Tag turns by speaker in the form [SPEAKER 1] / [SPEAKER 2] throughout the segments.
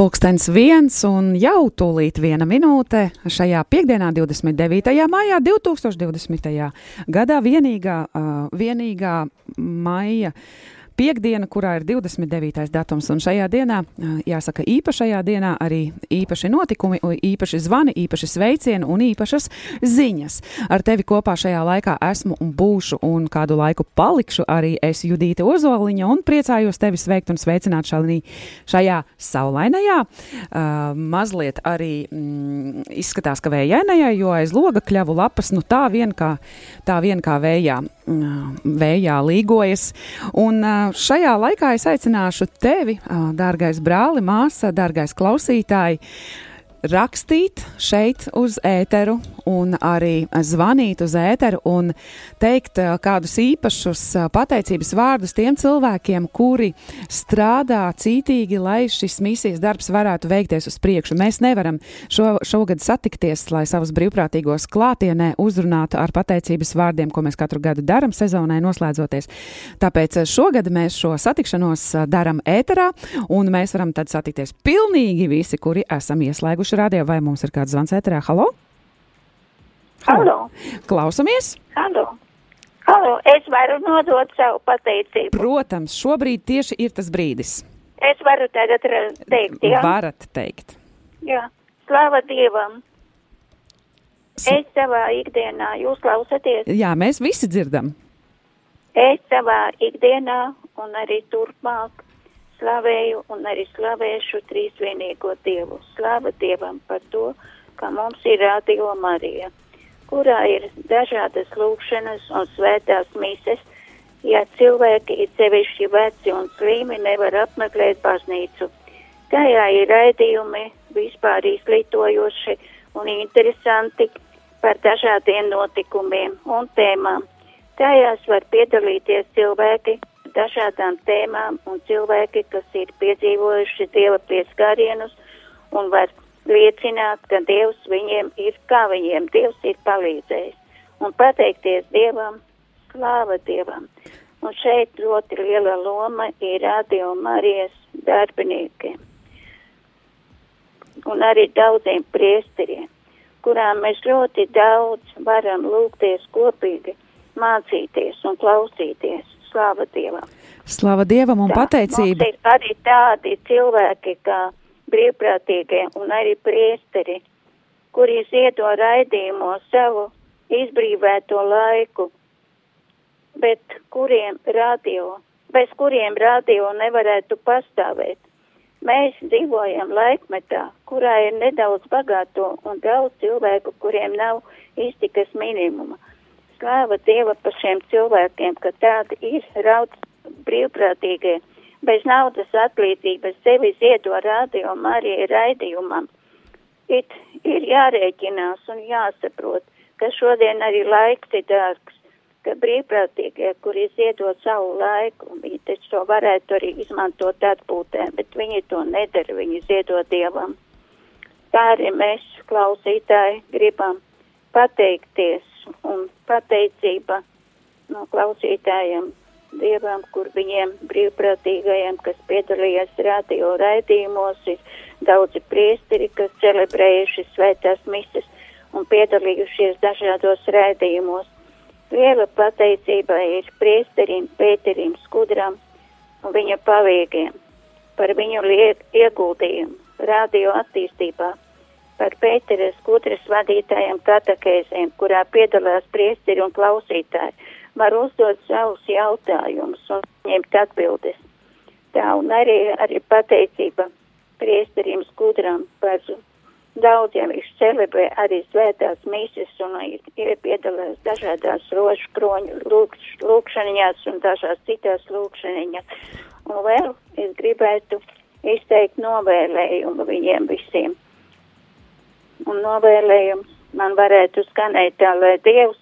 [SPEAKER 1] Pulkstens viens un jau tūlīt viena minūte šajā piekdienā, 29. maijā 2020. gadā vienīgā, uh, vienīgā maija piekdiena, kurā ir 29. datums. Un šajā dienā, jāsaka, īpašajā dienā arī īpaši notikumi, īpaši zvani, īpaši sveicieni un īpašas ziņas. Ar tevi kopā šajā laikā esmu un būšu un kādu laiku palikšu arī es Judīte Ozoliņa un priecājos tevi sveikt un sveicināt šalī, šajā saulainajā. Uh, mazliet arī mm, izskatās, ka vējainajā, jo aiz loga kļavu lapas, nu tā vien kā, tā vien kā vējā, mm, vējā līgojas. Un uh, šajā laikā es aicināšu tevi, dārgais brāli, māsa, dārgais klausītāji, rakstīt šeit uz ēteru un arī zvanīt uz ēteru un teikt kādus īpašus pateicības vārdus tiem cilvēkiem, kuri strādā cītīgi, lai šis misijas darbs varētu veikties uz priekšu. Mēs nevaram šo, šogad satikties, lai savus brīvprātīgos klātienē uzrunātu ar pateicības vārdiem, ko mēs katru gadu daram sezonai noslēdzoties. Tāpēc šogad mēs šo satikšanos daram ēterā un mēs varam tad satikties pilnīgi visi, kuri esam ieslēguši radio, vai mums ir kāds zvans ēterā? Halo?
[SPEAKER 2] Halo!
[SPEAKER 1] Klausamies!
[SPEAKER 2] Halo! Halo, es varu nodot savu pateicību.
[SPEAKER 1] Protams, šobrīd tieši ir tas brīdis.
[SPEAKER 2] Es varu tagad teikt, jā?
[SPEAKER 1] Varat teikt.
[SPEAKER 2] Jā, slava Dievam. Es savā ikdienā, jūs klausaties?
[SPEAKER 1] Jā, mēs visi dzirdam.
[SPEAKER 2] Es savā ikdienā un arī turpmāk slavēju un arī slavēšu trīsvienīgo Dievu. Slava Dievam par to, ka mums ir Radio Marija, kurā ir dažādas lūkšanas un svētās mises, ja cilvēki ir sevišķi veci un slīmi nevar apmeklēt baznīcu. Tajā ir raidījumi vispār izglītojoši un interesanti par dažādiem notikumiem un tēmām. Tajās var piedalīties cilvēki, dažādām tēmām un cilvēki, kas ir piedzīvojuši Dieva pieskārienus un var liecināt, ka Dievs viņiem ir, kā viņiem Dievs ir palīdzējis. Un pateikties Dievam, slāva Dievam. Un šeit ļoti liela loma ir radio Marijas darbiniekiem. Un arī daudziem priesteriem, kurām mēs ļoti daudz varam lūgties kopīgi, mācīties un klausīties Slāva Dievam!
[SPEAKER 1] Slāva Dievam un Tā, pateicība!
[SPEAKER 2] Ir arī tādi cilvēki, kā brīvprātīgie un arī priesteri, kuri ziedo raidījumu savu izbrīvēto laiku, bet kuriem radio, bez kuriem radio nevarētu pastāvēt. Mēs dzīvojam laikmetā, kurā ir nedaudz bagāto un daudz cilvēku, kuriem nav iztikas minimuma. Slāva Dieva par šiem cilvēkiem, ka tādi ir raudz brīvprātīgie, bez naudas atlīdzības sevi ziedo radio Marija raidījumam. It, ir jārēķinās un jāsaprot, ka šodien arī laiks ir dārgs, ka brīvprātīgie, kuri ziedo savu laiku, viņi taču to varētu arī izmantot atpūtē, bet viņi to nedara, viņi ziedo Dievam. Tā arī mēs, klausītāji, gribam pateikties un pateicība no klausītājiem Dievam, kur viņiem brīvprātīgajiem, kas piedalījās radio raidījumos, ir daudzi priesteri, kas celebrējuši svētās mises un piedalījušies dažādos raidījumos. Liela pateicība ir priesterim Pēterim Skudram un viņa palīgiem par viņu ieguldījumu radio attīstībā par Pēteres kutras vadītājiem katakēzēm, kurā piedalās priesteri un klausītāji, var uzdot savus jautājumus un ņemt atbildes. Tā un arī, arī pateicība priesterim skudram par daudziem viņš celebrē arī svētās mīsas un ir, ir piedalās dažādās rožu kroņu lūkš, lūkšaniņās un dažās citās lūkšaniņās. Un vēl es gribētu izteikt novēlējumu viņiem visiem un novēlējums man varētu skanēt tā, lai Dievs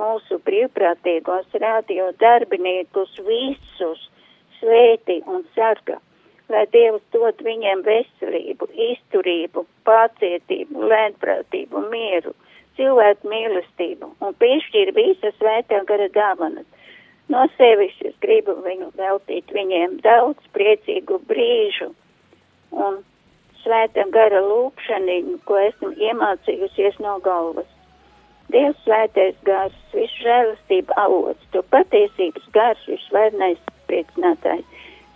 [SPEAKER 2] mūsu brīvprātīgos radio darbiniekus visus svēti un sarga, lai Dievs dod viņiem veselību, izturību, pacietību, lēnprātību, mieru, cilvēku mīlestību un piešķir visas svētā gara dāvanas. No sevis es gribu viņu veltīt viņiem daudz priecīgu brīžu un svēta gara lūkšaniņu, ko esmu iemācījusies no galvas. Dievs svētais gars, visu žēlastību avots, tu patiesības gars, visvarenais priecinātājs,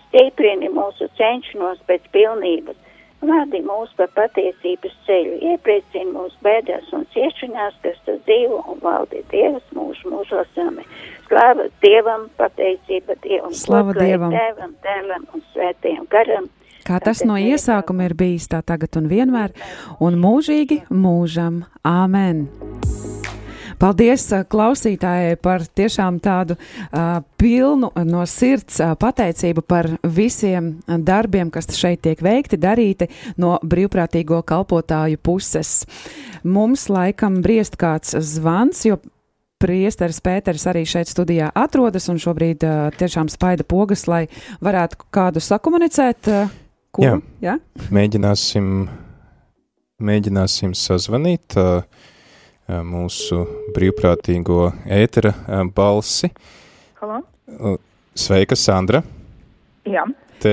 [SPEAKER 2] stiprini mūsu cenšanos pēc pilnības, vadi mūs pa patiesības ceļu, iepriecini mūsu bēdās un ciešanās, kas tu dzīvo un valdi Dievs mūsu mūžos amen. Slava Dievam, pateicība Dievam,
[SPEAKER 1] Slava Dievam.
[SPEAKER 2] Tēvam, Tēvam un Svētajam garam.
[SPEAKER 1] Kā tas no iesākuma ir bijis, tā tagad un vienmēr, un mūžīgi mūžam. Āmen! Paldies klausītājai par tiešām tādu uh, pilnu no sirds uh, pateicību par visiem darbiem, kas šeit tiek veikti, darīti no brīvprātīgo kalpotāju puses. Mums laikam briest kāds zvans, jo Priesteris Pēters arī šeit studijā atrodas un šobrīd uh, tiešām spaida pogas, lai varētu kādu sakomunicēt. Uh, kuru? Jā.
[SPEAKER 3] Mēģināsim, mēģināsim sazvanīt uh, mūsu brīvprātīgo ētera balsi.
[SPEAKER 4] Halo?
[SPEAKER 3] Sveika, Sandra!
[SPEAKER 4] Jā,
[SPEAKER 3] Te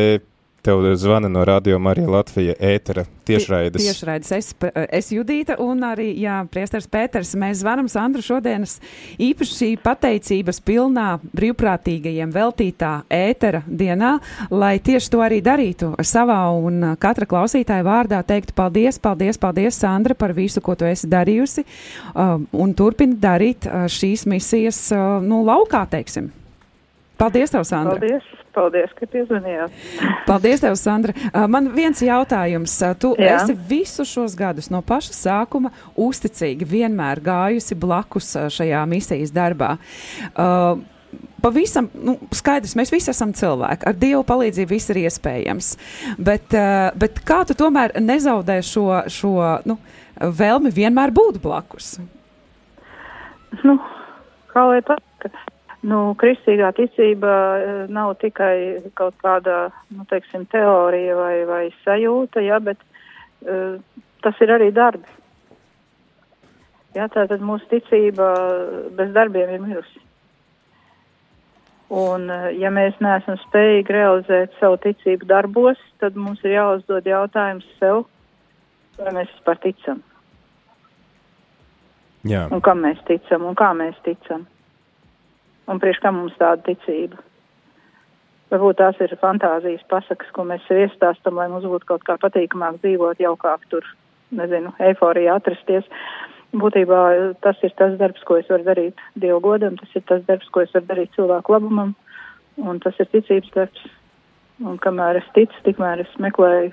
[SPEAKER 3] tev zvana no Radio Marija Latvija ētera tiešraides.
[SPEAKER 1] Tiešraides. Es, es Judīta un arī, jā, priesteris Pēters. Mēs zvanam Sandru šodienas īpaši pateicības pilnā brīvprātīgajiem veltītā ētera dienā, lai tieši to arī darītu savā un katra klausītāja vārdā teiktu paldies, paldies, paldies, Sandra, par visu, ko tu esi darījusi uh, un turpini darīt uh, šīs misijas, uh, nu, laukā, teiksim. Paldies, tev, Sandra!
[SPEAKER 4] paldies, paldies, ka piezvanījāt.
[SPEAKER 1] Paldies, tev, Sandra. Man viens jautājums. Tu Jā. Esi visus šos gadus no paša sākuma uzticīgi vienmēr gājusi blakus šajā misijas darbā. Uh, Pavisam nu, skaidrs, mēs visi esam cilvēki. Ar Dievu palīdzību viss ir iespējams. Bet, bet kā tu tomēr nezaudē šo, šo nu, vēlmi vienmēr būt blakus?
[SPEAKER 4] Nu, kā lai pasaka, nu, kristīgā ticība eh, nav tikai kaut kāda, nu, teiksim, teorija vai, vai sajūta, ja, bet uh, tas ir arī darbs. Jā, tātad mūsu ticība bez darbiem ir mirusi. Un, eh, ja mēs neesam spējīgi realizēt savu ticību darbos, tad mums ir jāuzdod jautājums sev, vai mēs vispār ticam,
[SPEAKER 3] Jā,
[SPEAKER 4] un kam mēs ticam, un kā mēs ticam. Un priekš kam mums tāda ticība? Varbūt tās ir fantāzijas pasakas, ko mēs sev iestāstam, lai mums būtu kaut kā patīkamāk dzīvot, jaukāk tur, nezinu, eiforijā atrasties. Būtībā tas ir tas darbs, ko es varu darīt Dievu godam, tas ir tas darbs, ko es varu darīt cilvēku labumam, un tas ir ticības darbs. Un kamēr es ticu, tikmēr es meklēju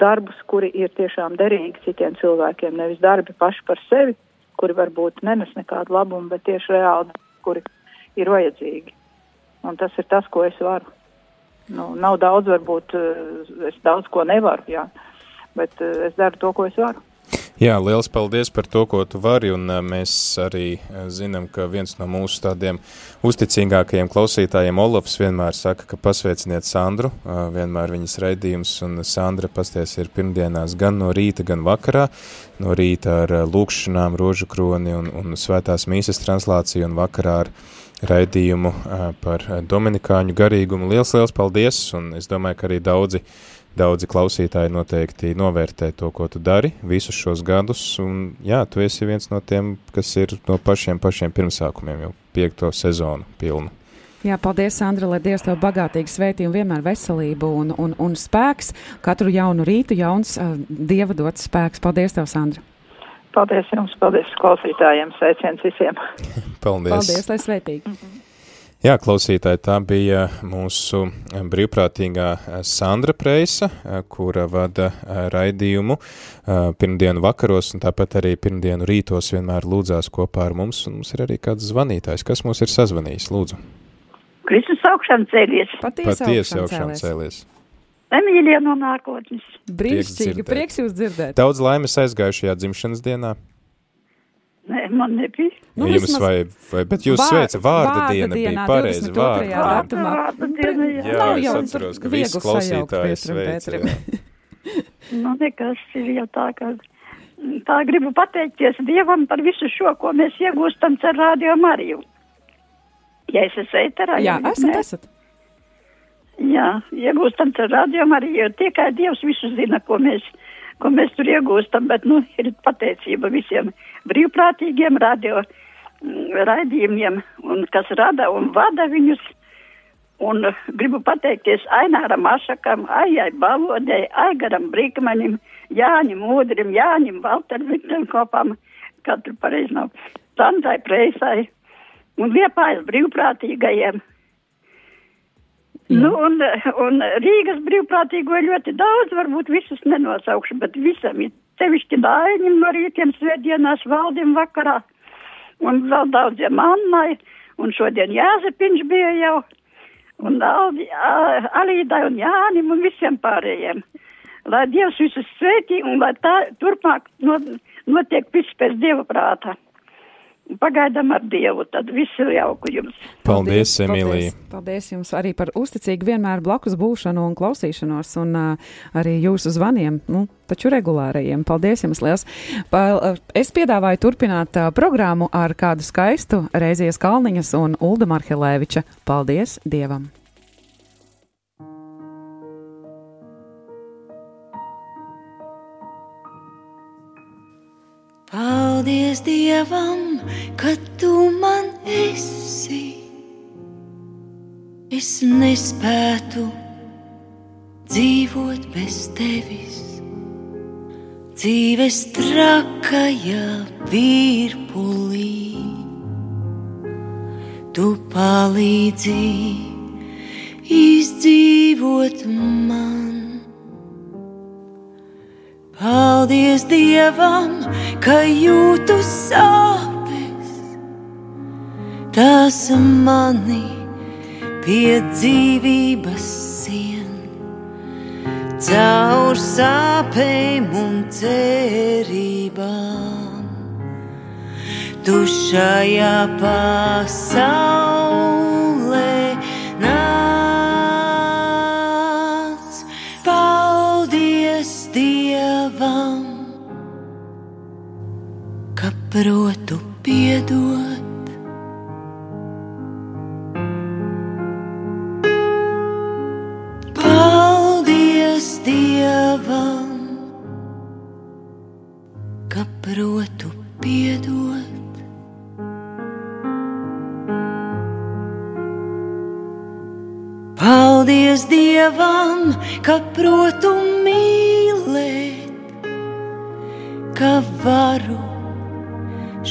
[SPEAKER 4] darbus, kuri ir tiešām derīgi citiem cilvēkiem, nevis darbi paši par sevi, kuri varbūt nenes nekādu labumu, bet tieši reāli, kuri ir vajadzīgi. Un tas ir tas, ko es varu. Nu, nav daudz, varbūt eh, es daudz ko nevaru, jā, bet eh, es daru to, ko es varu.
[SPEAKER 3] Jā, liels paldies par to, ko tu vari, un ā, mēs arī ā, zinām, ka viens no mūsu tādiem uzticīgākajiem klausītājiem, Olafs, vienmēr saka, ka pasveiciniet Sandru, ā, vienmēr viņas raidījums, un Sandra pasties ir pirmdienās gan no rīta, gan vakarā, no rīta ar lūkšanām, rožu kroni un, un svētās mīsas translāciju, un vakarā ar raidījumu par Dominikāņu garīgumu. Liels, liels paldies, un es domāju, ka arī daudzi Daudzi klausītāji noteikti novērtē to, ko tu dari visus šos gadus, un jā, tu esi viens no tiem, kas ir no pašiem pašiem pirmsākumiem jau piekto sezonu pilnu.
[SPEAKER 1] Jā, paldies, Sandra, lai Dievs tev bagātīgi svētī un vienmēr veselību un, un, un spēks. Katru jaunu rītu jauns uh, Dieva dots spēks. Paldies, tev, Sandra.
[SPEAKER 4] Paldies jums, paldies klausītājiem, sveiciens visiem.
[SPEAKER 3] Paldies!
[SPEAKER 1] Paldies, lai svētīgi.
[SPEAKER 3] Jā, klausītāji, tā bija mūsu brīvprātīgā Sandra Preisa, kura vada raidījumu pirmdienu vakaros, un tāpat arī pirmdienu rītos vienmēr lūdzās kopā ar mums, un mums ir arī kāds zvanītājs, kas mūs ir sazvanījis, lūdzu.
[SPEAKER 2] Kristus augšām cēlies,
[SPEAKER 1] Patiesi augšām cēlies.
[SPEAKER 2] Emīļie no nākotnes.
[SPEAKER 1] Brīnišķīgi, prieks jūs dzirdēt.
[SPEAKER 3] Daudz laimes aizgājušajā dzimšanas dienā.
[SPEAKER 2] Nē, man nebija.
[SPEAKER 1] Nu,
[SPEAKER 3] Jums
[SPEAKER 1] vismaz
[SPEAKER 3] vai, vai, bet jūs
[SPEAKER 1] vār-
[SPEAKER 3] sveica vārda
[SPEAKER 1] vārda
[SPEAKER 3] diena bija pareizi
[SPEAKER 1] 22.
[SPEAKER 3] vārda.
[SPEAKER 1] datumā.
[SPEAKER 2] Vārda diena, jā.
[SPEAKER 3] Jā,
[SPEAKER 1] Nav
[SPEAKER 3] es
[SPEAKER 1] jau
[SPEAKER 3] atceros, ka visi klausītāji sveica.
[SPEAKER 2] Nu, nekas ir jau tā, ka tā gribu pateikties Dievam par visu šo, ko mēs iegūstam ar Radio Mariju. Ja es esmu ēterā,
[SPEAKER 1] Jā,
[SPEAKER 2] ja
[SPEAKER 1] esat,
[SPEAKER 2] ne?
[SPEAKER 1] esat.
[SPEAKER 5] Jā, iegūstam ar rādījumu arī, jo tikai Dievs visu zina, ko mēs, ko mēs tur iegūstam, bet, nu, ir pateicība visiem brīvprātīgiem radio mm, raidījumiem, un kas rada un vada viņus. Un gribu pateikties Aināram Ašakam, Aijai Balodei, Aigaram Brīkmanim, Jāņim Udrim, Jāņim Valterim kopām, katru pareizi nav, Sandrai Preisai un Liepājas brīvprātīgajiem. Nu, un, un Rīgas brīvprātīgo ir ļoti daudz, varbūt visus nenosaukšu, bet visam ir sevišķi dāļņiem no rītiem svētdienās valdim vakarā un vēl daudziem Annai, un šodien Jāzepiņš bija jau un Aldi, Alīdai un Jānim un visiem pārējiem. Lai Dievs visus sveitī un lai tā turpmāk notiek viss pēc Dieva prāta. Pagaidām ar Dievu, tad visu jauku jums.
[SPEAKER 3] Paldies, Emīlija.
[SPEAKER 1] Paldies, paldies jums arī par uzticīgu vienmēr blakus būšanu un klausīšanos un uh, arī jūsu zvaniem, nu, taču regulārajiem. Paldies jums liels. Pa, es piedāvāju turpināt uh, programmu ar kādu skaistu Reizijas Kalniņas un Ulda Marhelēviča. Paldies Dievam!
[SPEAKER 6] Paldies Dievam, ka tu man esi. Es nespētu dzīvot bez tevis. Dzīves trakajā virpulī. Tu palīdzi izdzīvot man. Paldies Dievam, ka jūtu sāpes, tas mani pie dzīvības sien. Caur sāpēm un cerībām, tu šajā pasaulē protu piedot. Dievam, ka protu piedot. Paldies Dievam, ka protu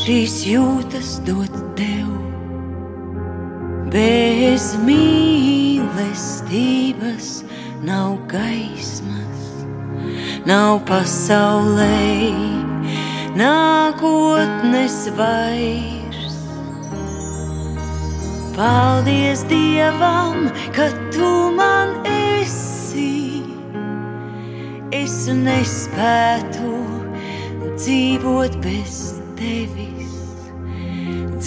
[SPEAKER 6] šīs jūtas dot tev. Bez mīlestības nav gaismas, nav pasaulē, nākotnes vairs. Paldies Dievam, ka tu man esi. Es nespētu dzīvot bez tevis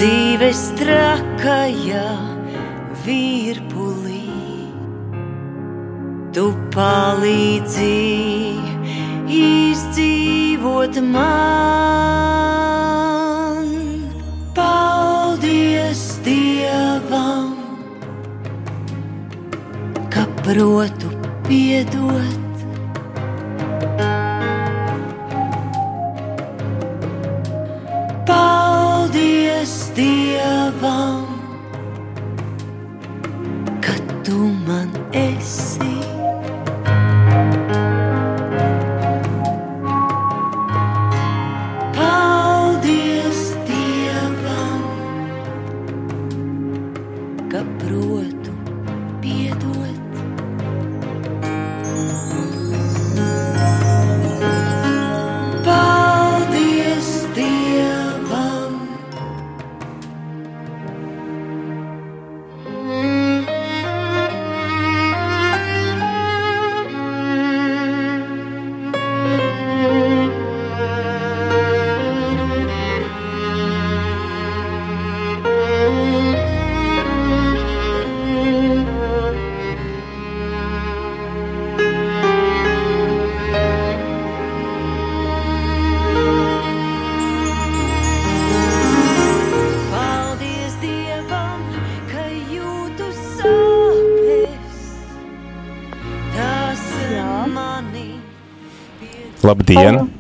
[SPEAKER 6] dzīves trakajā virpulī. Tu palīdzi izdzīvot man. Paldies Dievam, ka protu piedot Dievam, ka tu man esi.
[SPEAKER 3] Labdien!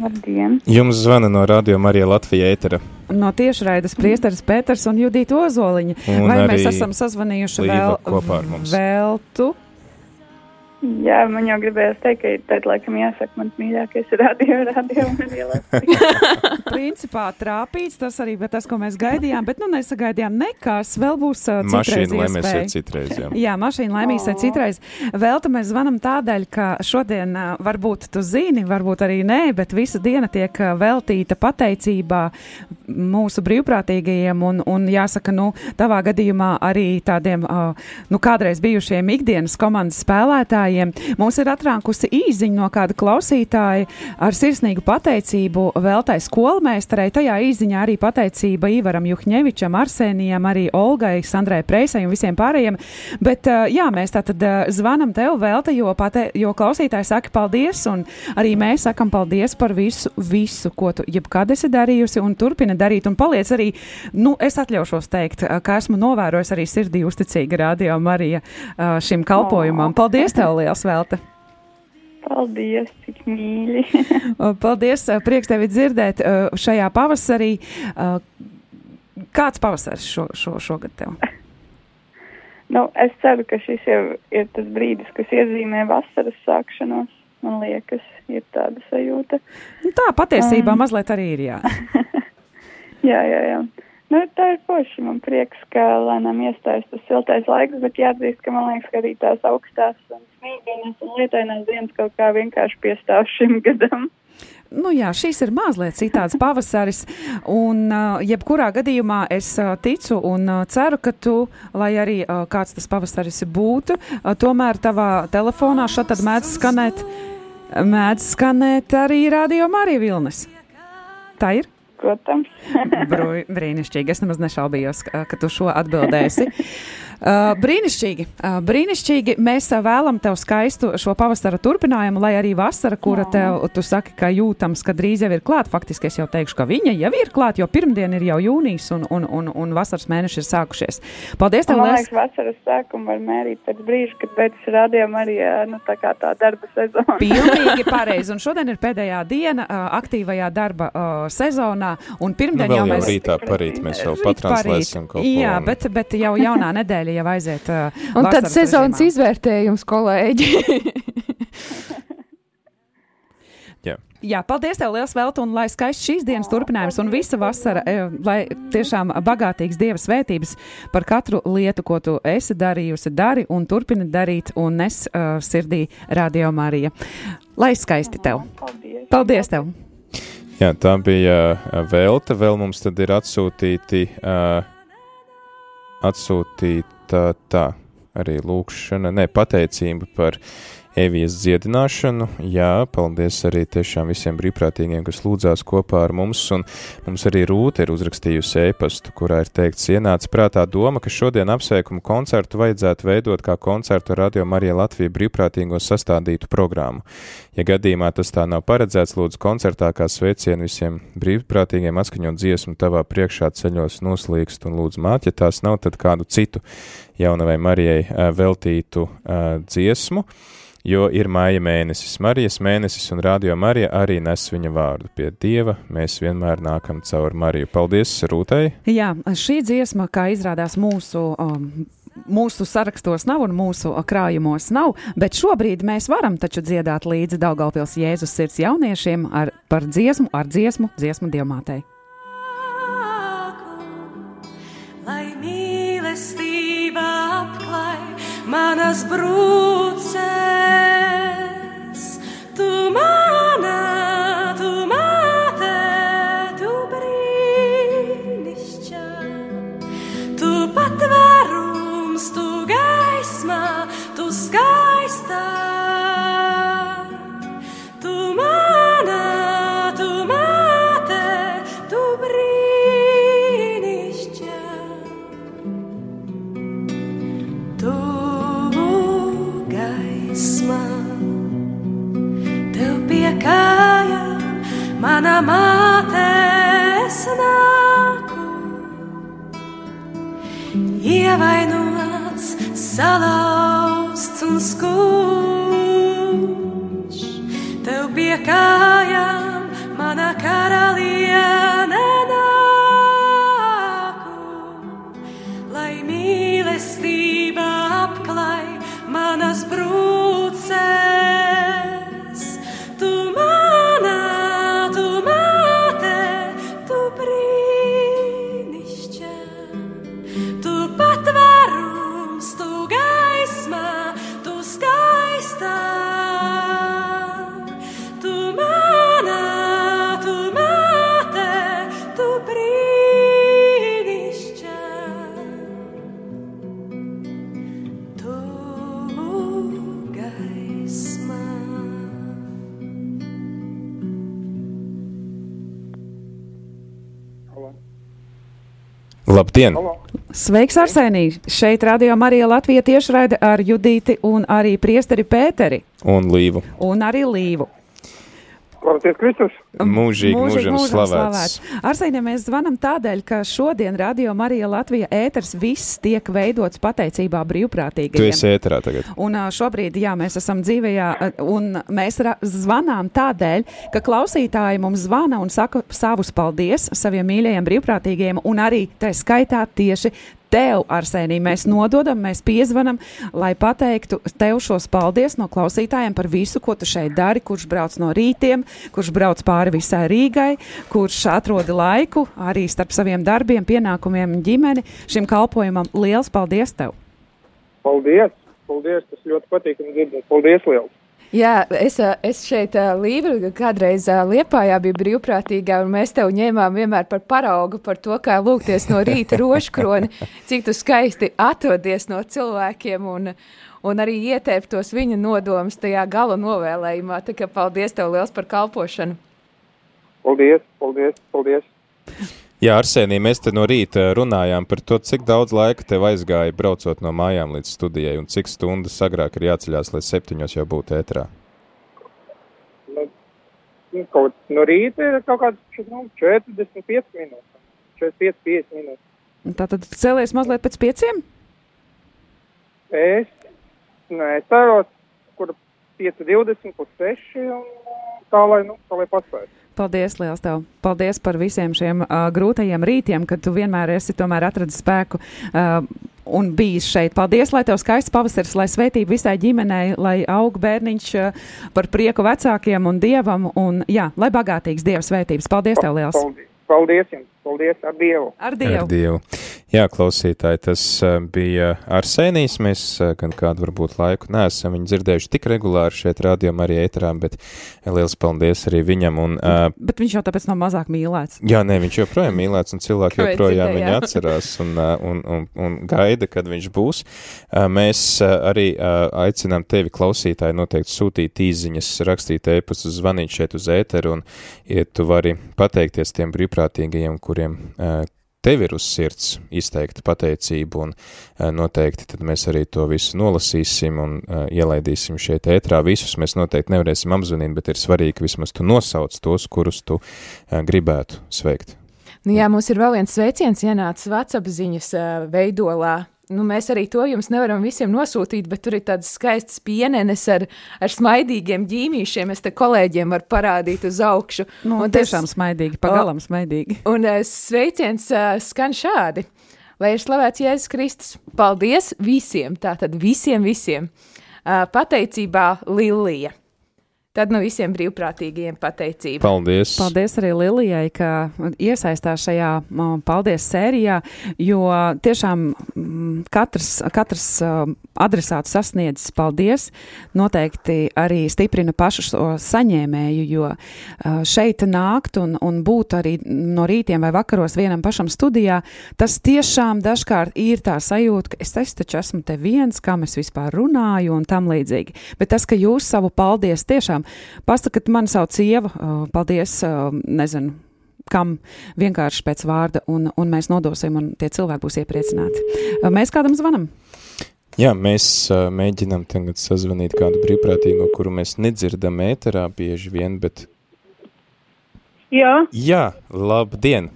[SPEAKER 4] Labdien!
[SPEAKER 3] Jums zvana no Radio Marija Latvija ētera.
[SPEAKER 1] No tiešraides priesteris Pēters un Judita Ozoliņa.
[SPEAKER 3] Un
[SPEAKER 1] Vai mēs esam sazvanījuši vēl,
[SPEAKER 3] kopā ar mums.
[SPEAKER 1] Veltu?
[SPEAKER 4] Jā, man jau gribējās teikt, ka tad, laikam, jāsaka, mans mīļākais ir radio, radio un ielā.
[SPEAKER 1] Principā trāpīts tas arī, bet tas, ko mēs gaidījām, bet nu nesagaidījām nekas. Vēl būs uh, citreiz
[SPEAKER 3] Mašīna lemēsiet
[SPEAKER 1] iespēja.
[SPEAKER 3] citreiz. Jā.
[SPEAKER 1] Jā, mašīna laimīgs ir citreiz. Vēl tam mēs zvanām tādēļ, ka šodien uh, varbūt tu zini, varbūt arī nē, bet visa diena tiek uh, veltīta pateicībā mūsu brīvprātīgajiem un, un jāsaka, nu, tavā gadījumā arī tādiem, uh, nu, kādreiz bijušiem ikdienas komandas spēlētājiem. Mums ir atrākusi īziņa no kāda klausītāja ar sirsnīgu pateicību veltai skolmēstarei. Tajā īziņā arī pateicība Ivaram Juhņevičam, Arsēnijam, arī Olgai, Sandrai Preisai un visiem pārējiem. Bet, uh, jā, mēs tātad uh, zvanam tev velta, jo, pate, jo klausītāji saka paldies, un arī mēs sakam paldies par visu, visu, ko tu jebkad esi darījusi un turpina darīt. Un paliec arī, nu, es atļaušos teikt, uh, ka esmu novērojis arī sirdī uzticīga radio Marija uh, šim kalpojumam. Paldies tev, liels velta!
[SPEAKER 4] Paldies, cik mīļi!
[SPEAKER 1] Paldies, uh, prieks tevi dzirdēt šajā pavasarī. Kāds pavasaris šo, šo, šogad tev?
[SPEAKER 4] nu, es ceru, ka šis jau ir tas brīdis, kas iezīmē vasaras sākšanos. Man liekas, ir tāda sajūta.
[SPEAKER 1] Nu, tā patiesībā
[SPEAKER 4] Um.
[SPEAKER 1] mazliet arī ir. Jā.
[SPEAKER 4] Jā, jā. Nu, tā ir forši. Man prieks, ka lēnām iestājas tas siltais laiks, bet jāatzīst, ka man liekas, ka arī tās augstās un smīgainas un lietainās dienas kaut kā vienkārši piestāv šim gadam.
[SPEAKER 1] Nu, jā, šīs ir mazliet citāds pavasaris, un uh, jebkurā gadījumā es uh, ticu un uh, ceru, ka tu, lai arī kāds tas pavasaris būtu, tomēr tavā telefonā šeit tad mēdz skanēt, mēdz skanēt arī radio Marija Vilnes. Tā ir?
[SPEAKER 4] Protams.
[SPEAKER 1] Bru- Brīnišķīgi. Es nemaz nešaubījos, ka tu šo atbildēsi. Uh, brīnišķīgi. Uh, brīnišķīgi. Mēs uh, vēlam tev skaistu šo pavasara turpinājumu, lai arī vasara, kura tev, tu saki, ka jūtams, ka drīz jau ir klāta. Faktiski es jau teikšu, ka viņa jau ir klāta, jo pirmdien ir jau jūnijas un, un, un, un vasaras mēneši ir sākušies. Paldies tev,
[SPEAKER 4] Man liekas, vasaras sākumu var mērīt pēc brīža, kad beidzas rādījuma arī nu, tā, tā darba sezona.
[SPEAKER 1] Pilnīgi pareizi. Un šodien ir pēdējā diena uh, aktīvajā darba uh, sezonā. Un
[SPEAKER 3] Nu,
[SPEAKER 1] pirmdien
[SPEAKER 3] vēl
[SPEAKER 1] jau
[SPEAKER 3] jau
[SPEAKER 1] mēs.
[SPEAKER 3] rītā parīt mēs
[SPEAKER 1] Rīt
[SPEAKER 3] patranslēsim kaut ko.
[SPEAKER 1] Jā,
[SPEAKER 3] un-
[SPEAKER 1] bet, bet jau jaunā nedēļa jau aiziet. Uh,
[SPEAKER 7] Un tad sezonas
[SPEAKER 1] režīmā.
[SPEAKER 7] izvērtējums, kolēģi.
[SPEAKER 1] Jā, paldies tev liels vēl, un lai skaists šīs dienas turpinājums un visa vasara, e, lai tiešām bagātīgs Dieva svētības par katru lietu, ko tu esi darījusi, dari un turpini darīt un nes uh, sirdī Radio Marija. Lai skaisti tev!
[SPEAKER 4] Paldies!
[SPEAKER 1] Paldies tev!
[SPEAKER 3] Jā, tā bija uh, Velta. Vēl mums tad ir atsūtīti, uh, atsūtīta tā arī lūkšana, ne pateicība par Evijas dziedināšanu. Jā, paldies arī tiešām visiem brīvprātīgiem, kas lūdzās kopā ar mums. Un mums arī Rūta ir uzrakstījusi e-pastu, kurā ir teikts, ienāca prātā doma, ka šodien apsveikumu koncertu vajadzētu veidot kā koncertu Radio Marija Latvija brīvprātīgo sastādītu programmu. Ja gadījumā tas tā nav paredzēts, lūdzu koncertā kā sveicienu visiem brīvprātīgiem atskaņot dziesmu tavā priekšā ceļos noslīkst un lūdzu māt, ja tās nav, tad kādu citu jaunavai Marijai ā, veltītu ā, dziesmu, jo ir māja mēnesis. Marijas mēnesis un Radio Marija arī nes viņa vārdu pie Dieva. Mēs vienmēr nākam caur Mariju. Paldies Rūtai!
[SPEAKER 1] Jā, šī dziesma, kā izrādās mūsu. Um, Mūsu sarakstos nav un mūsu krājumos nav, bet šobrīd mēs varam taču dziedāt līdzi Daugaupils Jēzus sirds jauniešiem ar, par dziesmu, ar dziesmu, dziesmu dievmātei.
[SPEAKER 8] Manas brūces, tu mana, tu māte, tu brīnišķā, tu patvērums, tu gaisma, tu skaistā. mana māte es nāku, ievainots, salauzts un skumjš. Tev bija kājām mana karaliene.
[SPEAKER 3] Labdien!
[SPEAKER 9] Halo.
[SPEAKER 1] Sveiks, Arsenij! Šeit radio Marija Latvija tiešraide ar Judīti un arī priesteri Pēteri
[SPEAKER 3] Un Līvu!
[SPEAKER 1] un arī Līvu.
[SPEAKER 9] Klausieties, Kristus!
[SPEAKER 3] Mūžīgi, mūžam slavēts!
[SPEAKER 1] Arsenij, mēs zvanam tādēļ, ka šodien radio Marija Latvija ēters viss tiek veidots pateicībā
[SPEAKER 3] Tu
[SPEAKER 1] brīvprātīgajiem.
[SPEAKER 3] esi ēterā tagad.
[SPEAKER 1] Un šobrīd, jā, mēs esam dzīvējā, un mēs zvanām tādēļ, ka klausītāji mums zvana un saka savus paldies saviem mīļajiem brīvprātīgajiem, un arī tā skaitā tieši tev, Arsenī, mēs nododam, mēs piezvanam, lai pateiktu tev šos paldies no klausītājiem par visu, ko tu šeit dari, kurš brauc no rītiem, kurš brauc pāri visai Rīgai, kurš atrod laiku arī starp saviem darbiem, pienākumiem un ģimeni. Šim kalpojumam liels paldies tev!
[SPEAKER 9] Paldies! Paldies! Tas ļoti patīkami dzirdēt. Paldies liels!
[SPEAKER 7] Jā, es, ā, es šeit Līva kādreiz ā, Liepājā biju brīvprātīgā, un mēs tev ņēmām vienmēr par paraugu par to, kā lūgties no rīta roškroni, cik tu skaisti atrodies no cilvēkiem un, un arī ietēp tos viņa nodomus tajā gala novēlējumā. Tā kā paldies tev liels par kalpošanu.
[SPEAKER 9] Paldies! Paldies! Paldies!
[SPEAKER 3] Jā, Arsenī, mēs te no rīta runājām par to, cik daudz laika tev aizgāja braucot no mājām līdz studijai un cik stundas agrāk ir jāceļās, lai septiņos jau būtu ēterā.
[SPEAKER 9] Nu, nu, kaut no rīta ir kaut kāds nu, 45 minūtes. 45, 50 minūtes.
[SPEAKER 1] Tātad tu cēlies mazliet pēc pieciem?
[SPEAKER 9] Es neceros, kur 5, 20, pus 6 un tā, lai, nu, tā, lai paspētu.
[SPEAKER 1] Paldies, liels tev! Paldies par visiem šiem uh, grūtajiem rītiem, kad tu vienmēr esi tomēr atradis spēku uh, un bijis šeit. Paldies, lai tev skaists pavasaris, lai svētība visai ģimenei, lai aug bērniņš uh, par prieku vecākiem un dievam, un jā, lai bagātīgs dieva svētības. Paldies tev liels!
[SPEAKER 9] Paldies, paldies jums! Paldies ar Dievu!
[SPEAKER 1] Ar
[SPEAKER 3] Ar
[SPEAKER 1] dievu!
[SPEAKER 3] Jā, klausītāji, tas uh, bija Arsenijs. Mēs uh, gan kādu varbūt laiku neesam viņu dzirdējuši tik regulāri šeit rādījumā arī ēterā, bet liels paldies arī viņam. Un, uh,
[SPEAKER 1] Bet viņš jau tāpēc nav mazāk mīlēts.
[SPEAKER 3] Jā, nē, viņš joprojām mīlēts, un cilvēki
[SPEAKER 7] Ko
[SPEAKER 3] joprojām viņu atcerās un, un, un, un gaida, kad viņš būs. Ā, Mēs ā, arī ā, aicinām tevi, klausītāji, noteikti sūtīt īziņas, rakstīt ēpastus, zvanīt šeit uz ēteru, un ja tu vari pateikties tiem brīvprātīgajiem, kuriem ā, tev ir uz sirds izteikta pateicība, un ā, noteikti tad mēs arī to visu nolasīsim un ā, ielaidīsim šeit ētrā. Visus mēs noteikti nevarēsim apzvanīt, bet ir svarīgi, vismaz tu nosauc tos, kurus tu ā, gribētu sveikt.
[SPEAKER 7] Nu, jā, mums ir vēl viens sveiciens ienācis WhatsApp ziņas uh, veidolā. Nu, mēs arī to jums nevaram visiem nosūtīt, bet tur ir tādas skaistas pienenes ar, ar smaidīgiem ģīmīšiem. Es te kolēģiem varu parādīt uz augšu.
[SPEAKER 1] Nu,
[SPEAKER 7] Un
[SPEAKER 1] un
[SPEAKER 7] tas-
[SPEAKER 1] tiešām smaidīgi, pagalam smaidīgi.
[SPEAKER 7] Un uh, sveiciens uh, skan šādi. Lai ir slavēts Jēzus Kristus. Paldies visiem, tātad visiem, visiem. Uh, pateicībā Lilija. Tad no visiem brīvprātīgajiem pateicība.
[SPEAKER 3] Paldies!
[SPEAKER 1] Paldies arī Lilijai, ka iesaistās šajā paldies sērijā, jo tiešām katrs, katrs adresāts sasniedzis paldies. Noteikti arī stiprina pašu šo saņēmēju, jo uh, šeit nākt un, un būt arī no rītiem vai vakaros vienam pašam studijā, tas tiešām dažkārt ir tā sajūta, ka es, es taču esmu te viens, kam es vispār runāju un tam līdzīgi. Bet tas, ka jūs savu paldies tiešām pasakat, man sauc sieva, uh, paldies, nezinu. Kam vienkārši pēc vārda, un, un mēs nodosim, un tie cilvēki būs iepriecināti. Mēs kādam zvanam?
[SPEAKER 3] Jā, mēs uh, mēģinām tagad sazvanīt kādu brīvprātīgo, kuru mēs nedzirdam ēterā bieži vien, bet
[SPEAKER 10] Jā,
[SPEAKER 3] jā, labdien!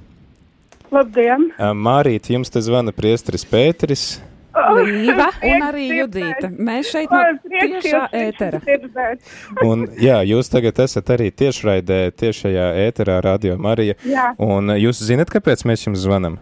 [SPEAKER 10] labdien!
[SPEAKER 3] Uh, Mārīt, jums te zvana priesteris Pēteris.
[SPEAKER 1] Līva un arī. Judīta. Mēs šeit no tiešā ētera.
[SPEAKER 3] Un jā, jūs tagad esat arī tiešraidē, tiešajā ēterā Radio Marija.
[SPEAKER 10] Jā.
[SPEAKER 3] Un uh, jūs zinat, kāpēc mēs jums zvanam?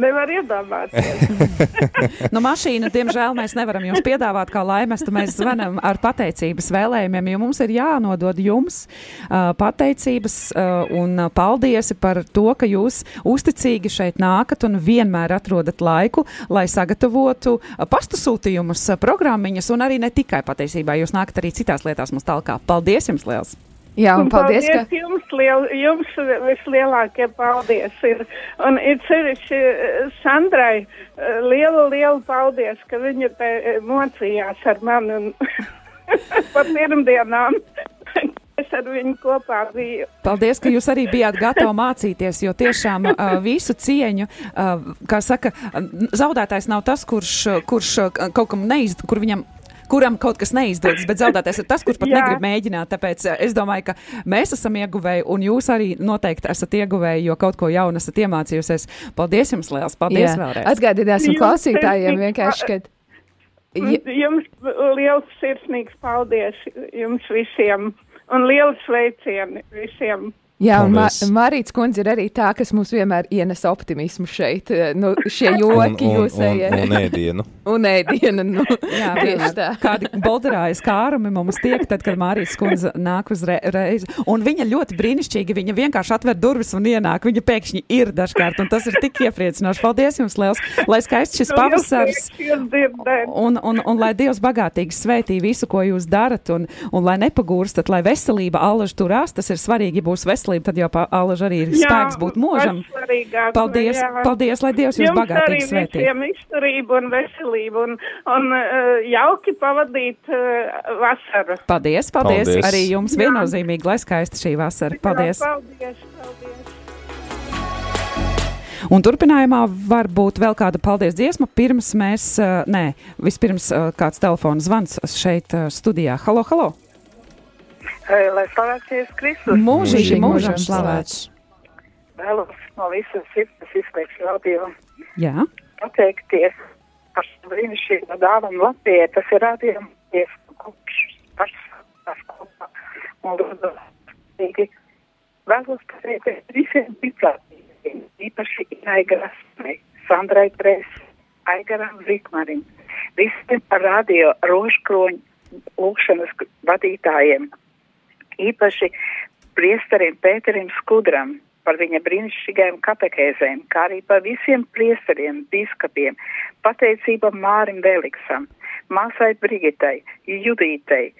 [SPEAKER 10] Nevar iedomāties.
[SPEAKER 1] Nu, mašīnu, diemžēl, mēs nevaram jums piedāvāt kā laimestu. Mēs zvanām ar pateicības vēlējumiem, jo mums ir jānodod jums uh, pateicības uh, un paldiesi par to, ka jūs uzticīgi šeit nākat un vienmēr atrodat laiku, lai sagatavotu pastu sūtījumus, programmiņas un arī ne tikai patiesībā. Jūs nākat arī citās lietās mums tālāk. Paldies jums liels!
[SPEAKER 7] Jā, un paldies, ka
[SPEAKER 10] jums, liel, jums vislielākie paldies. Ir, un ir sevišķi eh, Sandrai eh, lielu, lielu paldies, ka viņa te eh, mocījās ar mani un par pirmdienām. Es ar viņu kopā biju.
[SPEAKER 1] Paldies, ka jūs arī bijāt gatavi mācīties, jo tiešām uh, visu cieņu, uh, kā saka, zaudētājs nav tas, kurš, kurš uh, kaut kam neizd, kur viņam kuram kaut kas neizdodas, bet zaudētājs ir tas, kurš pat negrib mēģināt. Tāpēc uh, es domāju, ka mēs esam ieguvēji, un jūs arī noteikti esat ieguvēji, jo kaut ko jaunu esat iemācījusies. Paldies jums liels! Paldies
[SPEAKER 7] Jā.
[SPEAKER 1] vēlreiz!
[SPEAKER 7] Atgādināsim klausītājiem vienkārši, ka. Ja,
[SPEAKER 10] Jums liels sirsnīgs paldies jums visiem un liels sveicieni visiem.
[SPEAKER 7] Jā, un Ma
[SPEAKER 3] Paldies.
[SPEAKER 7] Marīts kundze ir arī tā, kas mums vienmēr ienes optimismu šeit. eh, Nu, šie
[SPEAKER 3] Un,
[SPEAKER 7] joki
[SPEAKER 3] un, un,
[SPEAKER 7] jūsējie.
[SPEAKER 3] un ēdienu.
[SPEAKER 7] Un ēdienu. Nu,
[SPEAKER 1] Jā,
[SPEAKER 7] tieši tā.
[SPEAKER 1] Kādi bolderājas kārumi mums tiek, tad, kad Mārijas kundze nāk uz re reizi. Un viņa ļoti brīnišķīgi, viņa vienkārši atver durvis un ienāk. Viņa pēkšņi ir dažkārt, un tas ir tik iepriecinoši. Paldies jums liels, lai skaists šis pavasars.
[SPEAKER 10] Jūs.
[SPEAKER 1] Un, un, un lai Dievs bagātīgi svētī visu, ko jūs darat, un, un lai nepagūrstat, lai veselība allaž turās, tas ir svarīgi, būs veselība, tad jau pa allaž arī ir spēks būt mūžam. Paldies,
[SPEAKER 10] jā.
[SPEAKER 1] paldies, lai Dievs jūs
[SPEAKER 10] Jums
[SPEAKER 1] bagātīgi
[SPEAKER 10] arī
[SPEAKER 1] svētī.
[SPEAKER 10] visiem izturību un veselību un, un uh, jauki pavadīt uh, vasaru.
[SPEAKER 1] Paldies, paldies,
[SPEAKER 3] Paldies.
[SPEAKER 1] arī jums
[SPEAKER 10] Jā.
[SPEAKER 1] viennozīmīgi, lai skaista šī vasara. Paldies!
[SPEAKER 10] Paldies, paldies.
[SPEAKER 1] Un turpinājumā var būt vēl kāda paldies dziesma, pirms mēs, uh, nē, vispirms kāds telefona zvans šeit studijā. Halo, halo!
[SPEAKER 11] Lai slavēts Jēzus Kristus,
[SPEAKER 1] Mūžīgi,
[SPEAKER 7] Mūžīgi
[SPEAKER 1] mūžam slavēts!
[SPEAKER 11] vēlos no visas sirds izteikt radio
[SPEAKER 1] Jā,
[SPEAKER 11] pateikties par šo brīnišķīgo dāvanu Latvijai. Tas ir rādījums, kurš pašs kopā. Un lūdzu. Vēlos pateikties visiem ticātīgiem, īpaši Inai Grasmai, Sandrai Pres, Aigaram Zikmarim, visiem par radio rožkroņu lūkšanas vadītājiem, īpaši priesterim Pēterim Skudram par viņa brīnišķīgajām katekēzēm, kā arī par visiem priesteriem, biskupiem, pateicība Mārim Veliksam, māsai Brigitai, Judītei.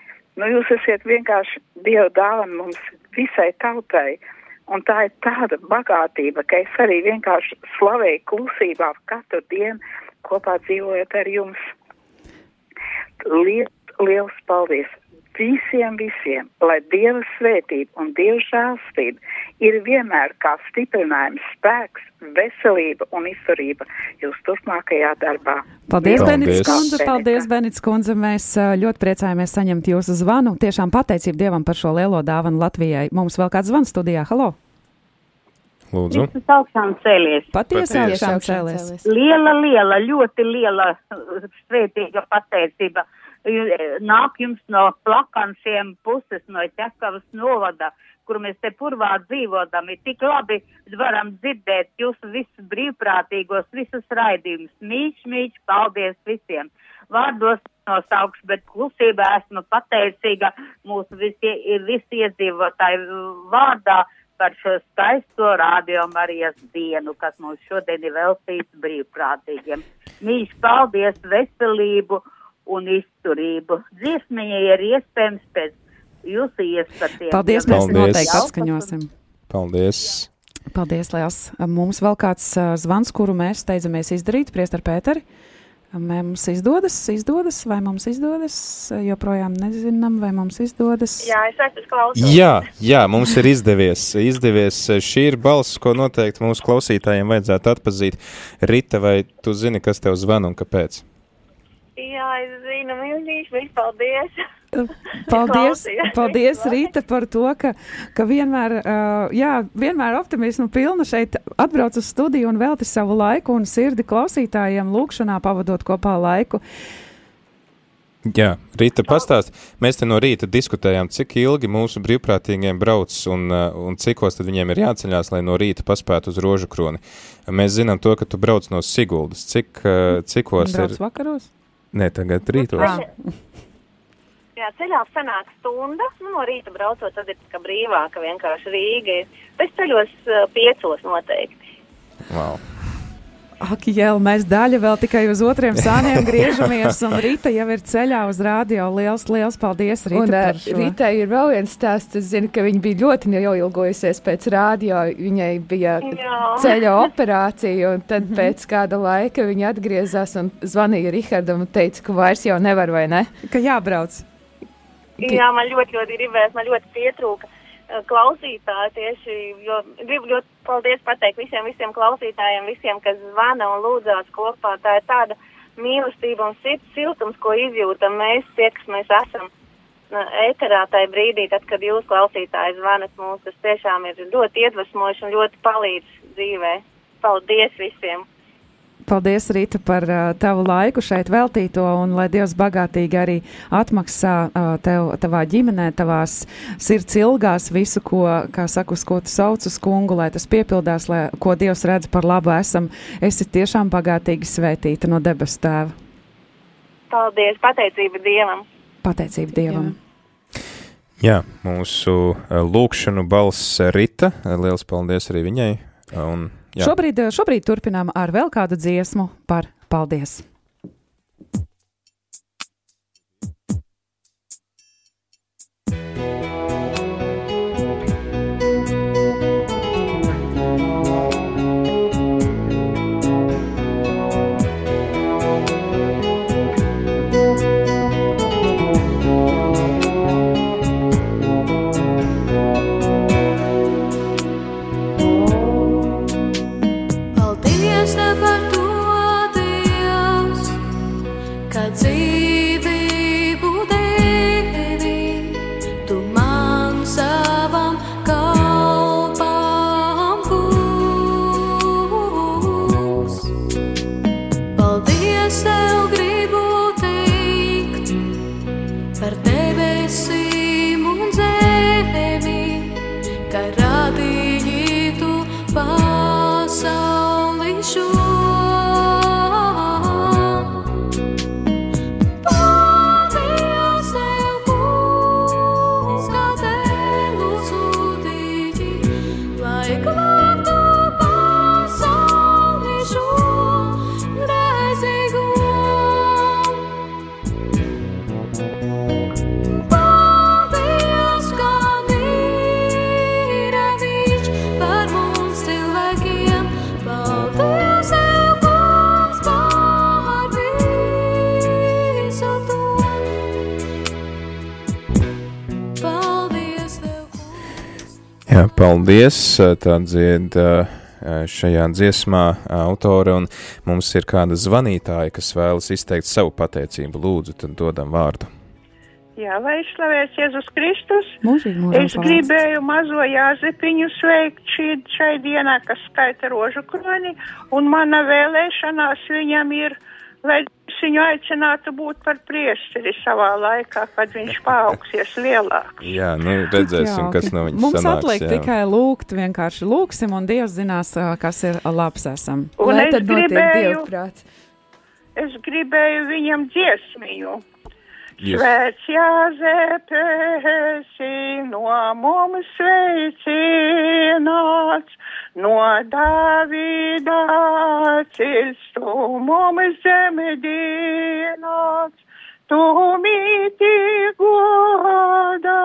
[SPEAKER 11] Nu, jūs esat vienkārši Dieva dāvana mums visai tautai, un tā ir tāda bagātība, ka es arī vienkārši slavēju klusībā katru dienu kopā dzīvojot ar jums. Liet, liels paldies! Visiem, visiem, lai Dieva svētība un Dieva žēlstība ir vienmēr kā stiprinājums, spēks, veselība un izturība jūsu turpmākajā darbā.
[SPEAKER 1] paldies. Benits Kundze,
[SPEAKER 11] Paldies.
[SPEAKER 1] Benits Kundze. Mēs uh, ļoti priecājamies saņemt jūsu zvanu. Tiešām pateicība Dievam par šo lielo dāvanu Latvijai. Mums vēl kāds zvans studijā. Halo!
[SPEAKER 3] Lūdzu.
[SPEAKER 12] Kristus augšām cēlies.
[SPEAKER 1] Patiesi augšām cēlies.
[SPEAKER 12] Liela, liela, ļoti liela svētīga pateicība. Nāk jums no plakansiem puses, no Ķekavas novada, kur mēs te purvā dzīvodam. Ir tik labi varam dzirdēt jūsu visus brīvprātīgos, visus raidījumus. Mīļš, mīļš, paldies visiem. Vārdos nosaukšu, bet klusībā esmu pateicīga mūsu visi, visi iedzīvotāju vārdā par šo skaisto radio Marijas dienu, kas mums šodien ir veltīts brīvprātīgiem. Mīļš, paldies, veselību un izturību. Dziesmiņa ir iespējams pēc jūsu ieskatiem.
[SPEAKER 1] Paldies, mēs
[SPEAKER 3] Paldies.
[SPEAKER 1] noteikti atskaņosim.
[SPEAKER 3] Paldies.
[SPEAKER 1] Paldies, Liels. Mums vēl kāds zvans, kuru mēs steidzamies izdarīt, priest ar Pēteri. Mums izdodas, izdodas, vai mums izdodas, joprojām nezinām, vai mums izdodas.
[SPEAKER 13] Jā, es esmu klausās.
[SPEAKER 3] Jā, jā, mums ir izdevies. izdevies. Šī ir balss, ko noteikti mūsu klausītājiem vajadzētu atpazīt. Rita, vai tu zini, kas tev zvana un kāpēc?
[SPEAKER 13] Jā, es zinu, milzīši, bet paldies.
[SPEAKER 1] Paldies, paldies Rīta, par to, ka, ka vienmēr, uh, jā, vienmēr optimismu pilna šeit atbrauc uz studiju un velti savu laiku un sirdi klausītājiem lūkšanā pavadot kopā laiku.
[SPEAKER 3] Jā, Rīta, pastāst. Mēs te no rīta diskutējām, cik ilgi mūsu brīvprātīgiem brauc un, un cikos tad viņiem ir jāceļās, lai no rīta paspētu uz rožu kroni. Mēs zinām to, ka tu brauc no Siguldas. Cik, uh, cikos
[SPEAKER 1] Brauc
[SPEAKER 3] ir?
[SPEAKER 1] vakaros?
[SPEAKER 3] Nē, tagad rītos.
[SPEAKER 13] Jā, ceļā sanāk stunda, nu, no rīta braucot, tad ir tā kā brīvāka vienkārši Rīga. ir. Bet ceļos uh, piecos noteikti.
[SPEAKER 3] Wow.
[SPEAKER 1] Ak, Jēl, mēs daļa vēl tikai uz otriem sāniem griežamies, un Rīta jau ir ceļā uz rādio. Liels, liels paldies, Rīta,
[SPEAKER 7] Un
[SPEAKER 1] par šo.
[SPEAKER 7] Rītai ir vēl viens stāsts. Es zinu, ka viņa bija ļoti neilgojusies pēc rādio. Viņai bija
[SPEAKER 13] Jā.
[SPEAKER 7] ceļa operācija, un tad pēc kāda laika viņa atgriezās un zvanīja Rihardam un teica, ka vairs jau nevar, vai ne?
[SPEAKER 1] Ka jābrauc.
[SPEAKER 13] Jā, man ļoti, ļoti gribēs, man ļoti pietrūka klausītāji tieši, jo gribu ļoti paldies pateikt visiem, visiem klausītājiem, visiem, kas zvana un lūdzās kopā. Tā ir tāda mīlestība un sirds siltums, ko izjūtam mēs, tie, kas mēs esam ēterā tajā brīdī, tad, kad jūs klausītāji zvanat mūs, tas tiešām ir ļoti iedvesmoši un ļoti palīdz dzīvē. Paldies visiem!
[SPEAKER 1] Paldies, Rīta, par uh, tavu laiku šeit veltīto, un lai Dievs bagātīgi arī atmaksā uh, tev, tavā ģimenē, tavās sirds ilgās visu, ko, kā saka, uz ko tu sauc uz kungu, lai tas piepildās, lai, ko Dievs redz par labu esam. Esi tiešām bagātīgi svētīta no debesu tēva.
[SPEAKER 13] Paldies, pateicība Dievam!
[SPEAKER 1] Pateicība Dievam!
[SPEAKER 3] Jā, mūsu uh, lūkšanu balss Rita. Liels paldies arī viņai. Un, jā.
[SPEAKER 1] šobrīd, šobrīd turpinām ar vēl kādu dziesmu par paldies.
[SPEAKER 8] Paldies Paldies paldies.
[SPEAKER 3] Tā dzied šajā dziesmā autore, un mums ir kāda zvanītāja, kas vēlas izteikt savu pateicību. Lūdzu, tad dodam vārdu.
[SPEAKER 10] Jā, lai slavēts Jēzus Kristus.
[SPEAKER 1] Mūžīgi, mūžīgi
[SPEAKER 10] Es gribēju mazo Jāzepiņu sveikt šī, šai dienā, kas skaita rožu kroni, un mana vēlēšanās viņam ir, lai viņu aicinātu būt par priesteri savā laikā, kad viņš paaugsies lielāks.
[SPEAKER 3] Jā, nu redzēsim, kas no viņas
[SPEAKER 1] Mums
[SPEAKER 3] sanāks.
[SPEAKER 1] atliek
[SPEAKER 3] jā.
[SPEAKER 1] tikai lūgt, vienkārši lūgsim, un Dievs zinās, kas ir labs esam.
[SPEAKER 10] Un
[SPEAKER 7] Lai
[SPEAKER 10] es
[SPEAKER 7] tad
[SPEAKER 10] gribēju,
[SPEAKER 7] dievprāts.
[SPEAKER 10] es gribēju viņam dziesmiņu.
[SPEAKER 3] Jūs-
[SPEAKER 10] Svēts Jāzepēsi no mums sveicināts, no Davida ceļš tu mums zemedināts. Tu mīti goda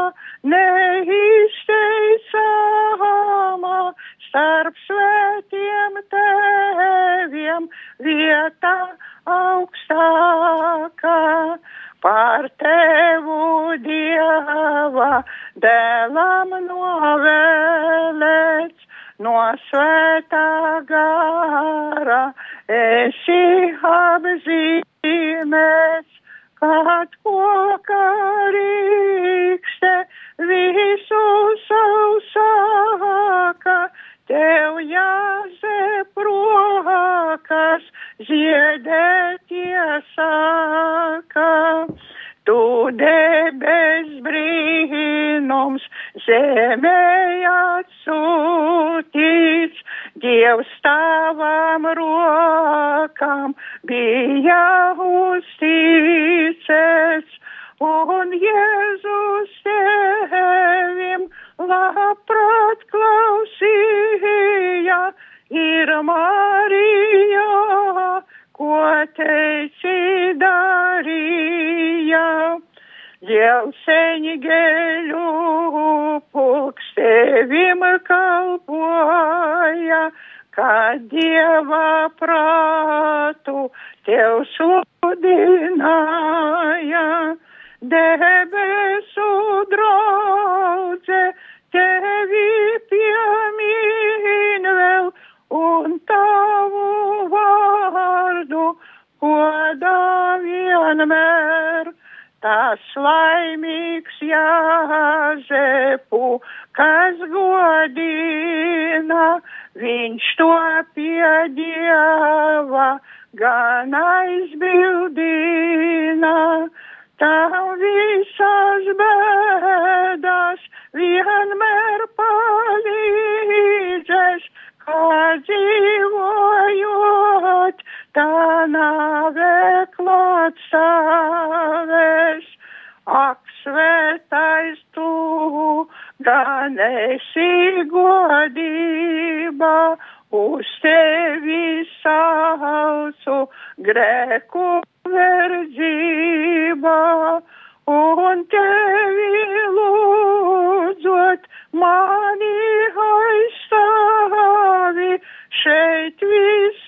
[SPEAKER 10] vienmēr. Tas laimīgs Jāzepu, kas godina, viņš to piedieva, gan aizbildina. Tam visas bēdas vienmēr palīdzēs, kā dzīvojot, tā nāve klāt savēs. Ak, svētais tu, gan esi godība, uz tevi saucu grēku verdzība, un tevi lūdzot mani aizstāvi šeit dzīves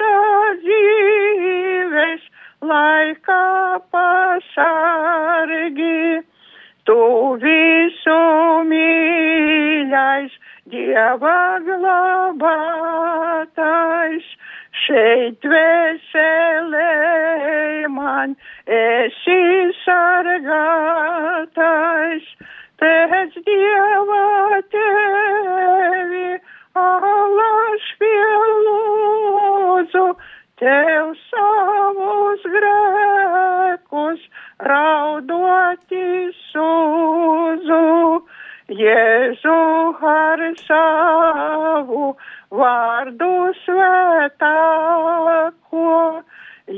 [SPEAKER 10] laikā pasargi. Tu visu mīļais, Dieva glabātais, šeit veselē man esi sargātais, pēc Dieva tevi alaš tev savus grēkus raudoti sūdzu. Jēzu ar savu vārdu svētāko,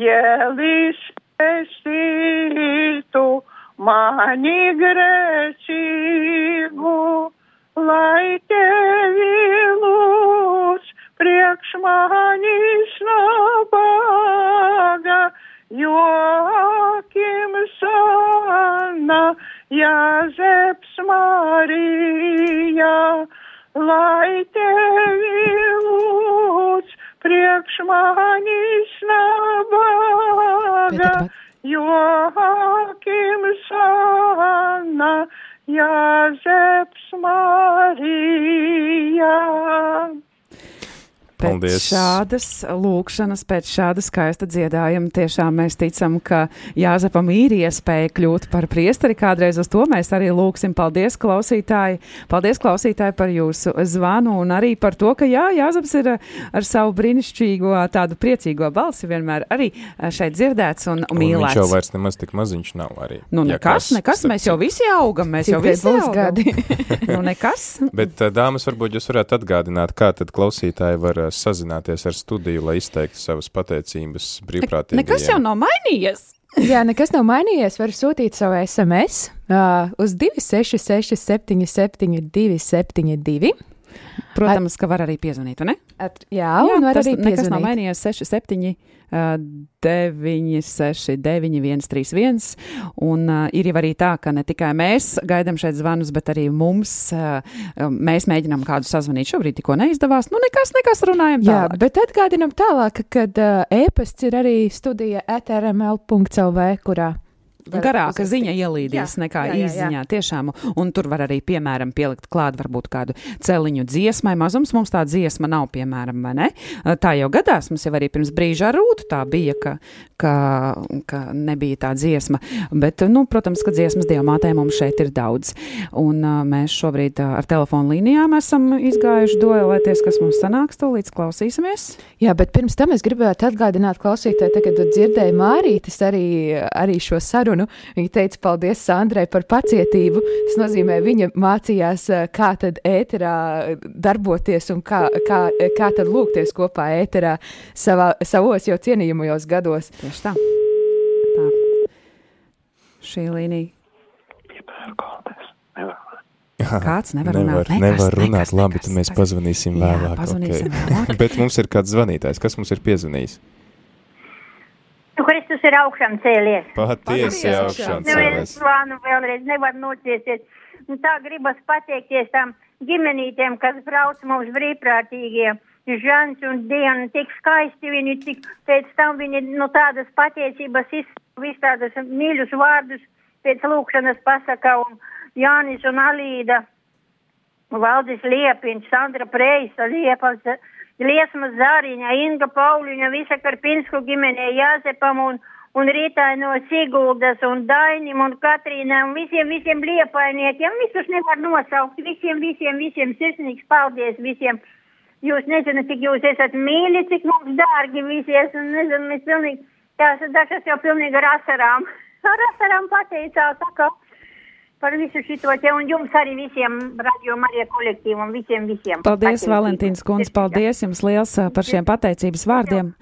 [SPEAKER 10] jēlis pestītu mani grēcīgu, lai tevi lūdz priekš manis nabaga, jokim sana. Jāzeps Marija, lai tevi lūdz priekš manis nabaga, jokim sana, Jāzeps Marija.
[SPEAKER 1] Pēc
[SPEAKER 3] Paldies.
[SPEAKER 1] šādas lūkšanas, pēc šāda skaista dziedājuma, tiešām mēs ticam, ka Jāzepam ir iespēja kļūt par priesteri. Kādreiz uz to mēs arī lūksim. Paldies, klausītāji! Paldies, klausītāji, par jūsu zvanu un arī par to, ka jā, Jāzeps ir eh, ar savu brīnišķīgo, tādu priecīgo balsi vienmēr arī eh, šeit dzirdēts un, un
[SPEAKER 3] Un viņš jau
[SPEAKER 1] mīlēts.
[SPEAKER 3] vairs nemaz tik maziņš nav arī.
[SPEAKER 1] Nu,
[SPEAKER 3] Ja
[SPEAKER 1] nekas,
[SPEAKER 3] kas,
[SPEAKER 1] nekas,
[SPEAKER 3] starp
[SPEAKER 1] mēs jau visi augam, mēs jau visi
[SPEAKER 7] būs
[SPEAKER 1] augam.
[SPEAKER 7] gadi?
[SPEAKER 1] nu, nekas.
[SPEAKER 3] Bet, dāmas, varbūt jūs varētu atgādināt, kā tad klausītāji var sazināties ar studiju, lai izteiktu savas pateicības brīvprātīgi.
[SPEAKER 1] Nekas jau nav mainījies.
[SPEAKER 7] Jā, nekas nav mainījies. Var sūtīt savu SMS uh, uz 266, 77, 272.
[SPEAKER 1] Protams, ka var arī piezvanīt, vai ne?
[SPEAKER 7] At, jā, jā, un var
[SPEAKER 1] tas
[SPEAKER 7] arī
[SPEAKER 1] nekas nav
[SPEAKER 7] piezvanīt.
[SPEAKER 1] mainījies. 6, 7, 9, 6, 9, 1, 3, 1. Un uh, ir jau arī tā, ka ne tikai mēs gaidām šeit zvanus, bet arī mums, uh, mēs mēģinām kādu sazvanīt. Šobrīd tikko neizdevās. Nu, nekas, nekas runājam.
[SPEAKER 7] Jā,
[SPEAKER 1] tālāk.
[SPEAKER 7] bet atgādinām tālāk, ka uh, e-pasts ir arī studija etrml.clv, kurā
[SPEAKER 1] Garāka
[SPEAKER 7] uzrakstīt.
[SPEAKER 1] ziņa ielīdīs
[SPEAKER 7] Jā,
[SPEAKER 1] nekā
[SPEAKER 7] jā, jā, jā.
[SPEAKER 1] īsiņā. Tiešām, un tur var arī, piemēram, pielikt klāt varbūt kādu celiņu dziesmai. Mazums mums tā dziesma nav, piemēram, vai ne? Tā jau gadās, mums jau arī pirms brīža ar rūtu tā bija, ka, ka, ka nebija tā dziesma. Bet, nu, protams, ka dziesmas diamātē mums šeit ir daudz. Un uh, mēs šobrīd uh, ar telefonu līnijām esam izgājuši duelēties, kas mums sanāks, to līdz klausīsimies.
[SPEAKER 7] Jā, bet pirms tam es gribētu atgādināt klausītājai, tagad tu dzirdēji Mārītis arī, arī šo sarunu. Viņa teica paldies Sandrai par pacietību. Tas nozīmē, viņa mācījās, eh, kā tad ēterā darboties un kā, kā, kā tad lūgties kopā ēterā savā, savos jau cienījamajos gados.
[SPEAKER 1] Tieši tā. tā. Šī līnija. Kāds nevar runāt?
[SPEAKER 3] Nevar,
[SPEAKER 1] Nekas,
[SPEAKER 3] nevar runāt,
[SPEAKER 1] nekas,
[SPEAKER 3] labi,
[SPEAKER 1] nekas,
[SPEAKER 3] tad mēs pazvanīsim
[SPEAKER 1] Jā,
[SPEAKER 3] vēlāk.
[SPEAKER 1] pazvanīsim
[SPEAKER 3] okei.
[SPEAKER 1] vēlāk.
[SPEAKER 3] Bet mums ir kāds zvanītājs, kas mums ir piezvanījis?
[SPEAKER 14] Nu, Kristus ir augšām cēlies.
[SPEAKER 3] Patiesi augšām
[SPEAKER 14] Nu, es
[SPEAKER 3] cēlies.
[SPEAKER 14] zvanu vēlreiz, nevaru nociesties. Nu, Tā gribas pateikties tām ģimenītēm, kas brauc mums brīvprātīgie. Žants un Diena, tik skaisti viņi, tik pēc tam viņi, nu, tādas pateicības visu tādas mīļus vārdus. pēc lūkšanas pasaka un Jānis un Alīda, Valdis Liepiņš, Sandra Preisa, Liepas, Liesmas Zāriņa, Inga Pauliņa, visa Karpinsku ģimenē, Jāzepam un, un Rītai no Siguldas un Dainim un Katrīnai un visiem, visiem liepainiekiem. Visus nevar nosaukt. Visiem, visiem, visiem sirsnīgs paldies visiem. Jūs nezināt, cik jūs esat mīļi, cik mums dārgi visi esat. Nezinu, mēs pilnīgi, tās dažas jau pilnīgi ar asarām. Ar asarām pateicās, tā kā par visu šito te un jums arī visiem radio Marija kolektīvam, visiem, visiem.
[SPEAKER 1] Paldies,
[SPEAKER 14] Pateicība.
[SPEAKER 1] Valentīnas kundze, paldies jums liels ā, par šiem pateicības vārdiem.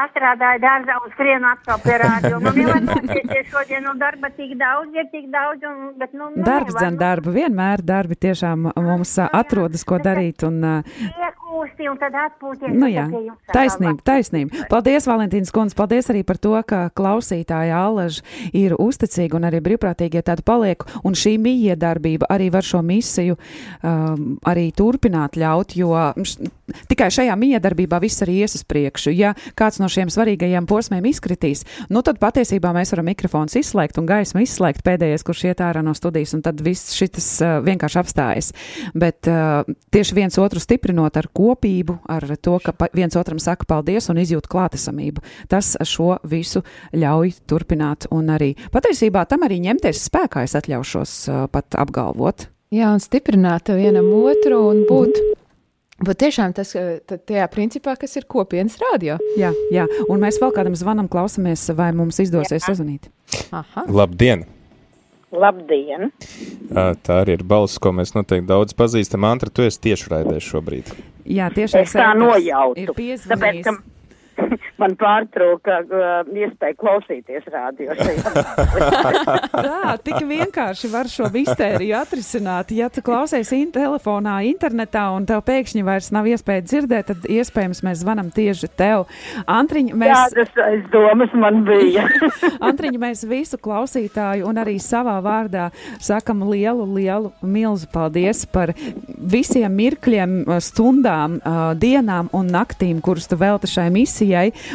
[SPEAKER 14] Pastrādāju dārzā uz skrienu atkal pie rādio. Man nevar nocieties šodien, nu darba tik daudz, ir tik daudz, un, bet nu. nu
[SPEAKER 1] Darbs, dzen darba, vienmēr darbi tiešām mums ā, atrodas, ko darīt. Un, ā,
[SPEAKER 14] Iekūsti un tad atpūties.
[SPEAKER 1] Nu jā, taisnība, taisnība. Paldies, Valentīnas kundze, paldies arī par to, ka klausītāji Allaž ir uzticīgi un arī brīvprātīgie tādi paliek, un šī miedarbība arī var šo misiju um, arī turpināt ļaut, jo š, tikai šajā miedarbībā viss arī ies uz priekšu. Ja kāds no šiem svarīgajiem posmiem izkritīs, nu tad patiesībā mēs varam mikrofons izslēgt un gaismu izslēgt pēdējais, kurš iet ārā no studijas, un tad viss šis uh, vienkārši apstājas. Bet uh, tieši viens otru stiprinot ar kopību, ar to, ka viens otram saka paldies un izjūt klātesamību, tas šo visu ļauj turpināt un arī patiesībā tam arī ņemties spēkā, es atļaušos pat apgalvot.
[SPEAKER 7] Jā, un stiprināt vienam otru un būt. Bet tiešām tas tad tajā principā, kas ir kopienas rādio.
[SPEAKER 1] Jā, jā, un mēs vēl kādam zvanam, klausamies, vai mums izdosies sazvanīt.
[SPEAKER 7] Aha.
[SPEAKER 3] Labdien!
[SPEAKER 15] Labdien!
[SPEAKER 3] Tā arī ir balss, ko mēs noteikti daudz pazīstam. Antra, tu esi tieši raidē šobrīd.
[SPEAKER 1] Jā, tiešām
[SPEAKER 15] Es tā nojautu.
[SPEAKER 1] Ir
[SPEAKER 15] Tāpēc,
[SPEAKER 1] piezvanījis.
[SPEAKER 15] ka man pārtrauka uh, iespēja klausīties rādio.
[SPEAKER 1] Tā, tik vienkārši var šo mistēriju atrisināt. Ja tu klausies in telefonā, internetā, un tev pēkšņi vairs nav iespēja dzirdēt, tad iespējams mēs zvanam tieši tev. Antriņ, mēs,
[SPEAKER 15] Tādas aizdomas man bija.
[SPEAKER 1] Antriņ, mēs visu klausītāju un arī savā vārdā sakam lielu, lielu, milzu paldies par visiem mirkļiem, stundām, ā, dienām un naktīm, kurus tu velti šai misijai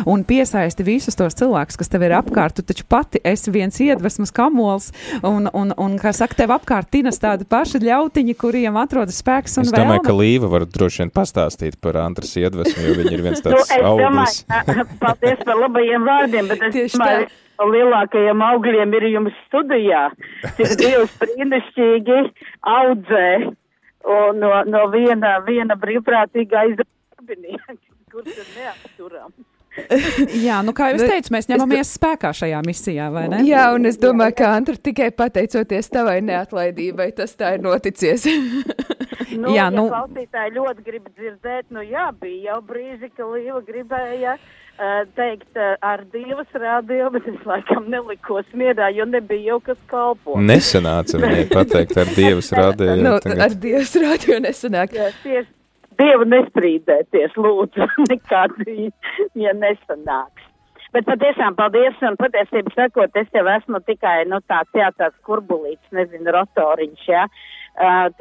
[SPEAKER 1] un piesaisti visus tos cilvēkus, kas tev ir apkārt. Tu taču pati esi viens iedvesmas kamols un, un, un kā saka, tev apkārt tinas tādi paši ļautiņi, kuriem atrodas spēks un
[SPEAKER 3] Es domāju, ka
[SPEAKER 1] vēlme.
[SPEAKER 3] Līva var droši vien pastāstīt par Antras iedvesmu, jo viņa ir viens
[SPEAKER 15] Nu,
[SPEAKER 3] tāds
[SPEAKER 15] es
[SPEAKER 3] auglis.
[SPEAKER 15] domāju, paldies par labajiem vārdiem, bet es
[SPEAKER 7] Tieši
[SPEAKER 15] domāju, ka lielākajiem augļiem ir jums studijā. Cik Dievs brīnišķīgi audzē no, no viena, viena brīvprātīga aizdarbinieka, kurš ir neapturams.
[SPEAKER 1] Jā, nu kā jūs
[SPEAKER 7] Nu,
[SPEAKER 1] teicat, mēs ņemamies spēkā šajā misijā, vai ne?
[SPEAKER 7] Jā, un es domāju, ka Antra tikai pateicoties tavai neatlaidībai, tas tā ir noticies.
[SPEAKER 15] Nu,
[SPEAKER 1] Jā,
[SPEAKER 15] jā,
[SPEAKER 1] nu-
[SPEAKER 15] ja klausītāji ļoti grib dzirdēt, nu jā, bija jau brīži, ka Līva gribēja uh, teikt uh, ar divas rādio, bet es laikam nelikos mierā, jo nebija jau kas kalpo.
[SPEAKER 3] Nesanāca viņai pateikt ar Dievas rādījumu.
[SPEAKER 7] nu, ar Dievs rādio nesanāk.
[SPEAKER 15] Jā, tieši Dievu nesprīdēties, lūdzu, nekādi, ja nesanāks. Bet patiešām paldies, un patiesībā sakot, es jau esmu tikai, nu, tāds, jā, tāds kurbulīts, nezinu, rotoriņš, jā,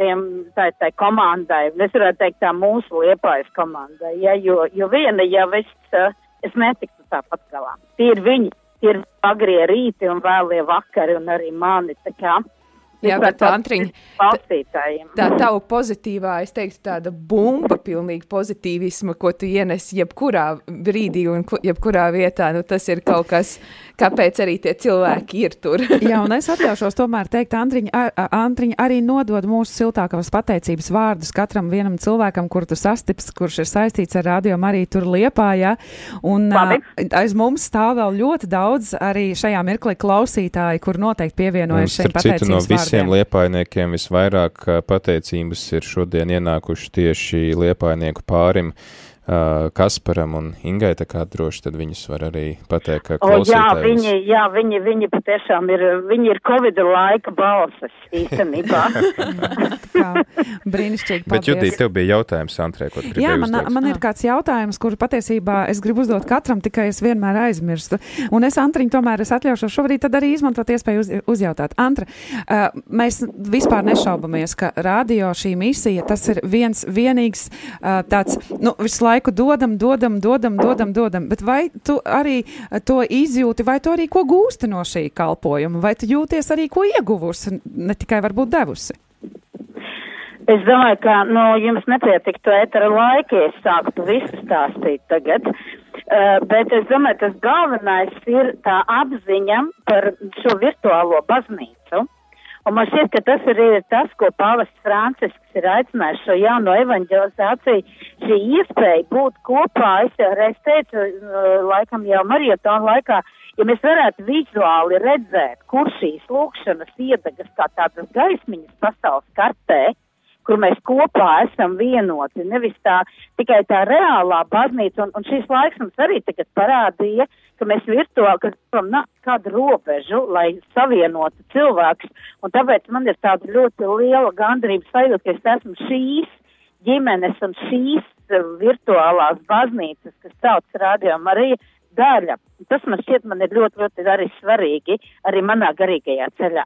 [SPEAKER 15] tiem, tai, tai komandai, es varētu teikt tā mūsu liepājas komandai, jā, jo, jo viena jau es, es netiktu tāpat galā. Tie ir viņi, tie ir agrie rīti un vēlie vakari un arī mani, tā kā.
[SPEAKER 7] Jā,
[SPEAKER 15] es
[SPEAKER 7] bet
[SPEAKER 15] varu
[SPEAKER 7] Antriņ,
[SPEAKER 15] Klausītājiem.
[SPEAKER 7] tā tava pozitīvā, es teiktu, tāda bumba, pilnīgi pozitīvisma, ko tu ienes jebkurā brīdī un ku- jebkurā vietā, nu tas ir kaut kas, kāpēc arī tie cilvēki ir tur.
[SPEAKER 1] Jā, un es atļaušos tomēr teikt, Andriņa, a- a- Andriņa arī nodod mūsu siltākās pateicības vārdus katram vienam cilvēkam, kur tu sastips, kurš ir saistīts ar radio arī tur liepā, ja? Un
[SPEAKER 15] Labi.
[SPEAKER 1] a, aiz mums stāv vēl ļoti daudz arī šajā mirklī klausītāji, kur noteikti pievienojas šiem
[SPEAKER 3] starp citu,
[SPEAKER 1] pateicības
[SPEAKER 3] no visiem
[SPEAKER 1] vārdiem.
[SPEAKER 3] liepainiekiem visvairāk pateicības ir šodien ienākuši tieši liepainieku pārim ā, Kasparam un Ingai, tā kā droši tad viņus var arī pateikt, ka
[SPEAKER 15] O, jā, viņi, jā, viņi, viņi patiešām ir, viņi ir Covid laika balsas īstenībā.
[SPEAKER 1] Brīnišķīgi.
[SPEAKER 3] Bet, Judīt,
[SPEAKER 1] paldies.
[SPEAKER 3] tev bija jautājums, Antrē, ko tu
[SPEAKER 1] Jā,
[SPEAKER 3] gribēji
[SPEAKER 1] man,
[SPEAKER 3] uzdot?
[SPEAKER 1] man ir kāds jautājums, kuru patiesībā es gribu uzdot katram, tikai es vienmēr aizmirstu. Un es, Antriņ, tomēr es atļaušos šobrīd tad arī izmantot iespēju uz, uzjautāt. Antra, uh, mēs vispār nešaubamies, ka radio šī misija, tas ir viens vienīgs uh, tāds, nu, visu laiku laiku dodam, dodam, dodam, dodam, dodam. Bet vai tu arī to izjūti, vai tu arī ko gūsti no šī kalpojuma, vai tu jūties arī ko ieguvusi, ne tikai varbūt devusi?
[SPEAKER 15] Es domāju, ka nu, jums nepietiktu ētera laika, ja es sāktu visu stāstīt tagad. Uh, bet es domāju, tas galvenais ir tā apziņa par šo virtuālo baznīcu. Un man šķiet, ka tas ir arī tas, ko Pāvests Francisks ir aicinājis šo jauno evanģelizāciju, šī iespēja būt kopā. Es jau reiz teicu, uh, laikam jau marietonu laikā, ja mēs varētu vizuāli redzēt, kur šīs lūkšanas iedegas kā tādas gaismiņas pasaules kartē, kur mēs kopā esam vienoti, nevis tā tikai tā reālā baznīca, un, un šis laiks mums arī tagad parādīja, ka mēs virtuāli, ka gribam nākt kādu robežu, lai savienotu cilvēkus, un tāpēc man ir tāda ļoti liela gandrības sajūta, ka es esmu šīs ģimenes un šīs uh, virtuālās baznīcas, kas sauc Radio Marija, daļa. Tas man šķiet, man ir ļoti, ļoti arī svarīgi arī manā garīgajā ceļā.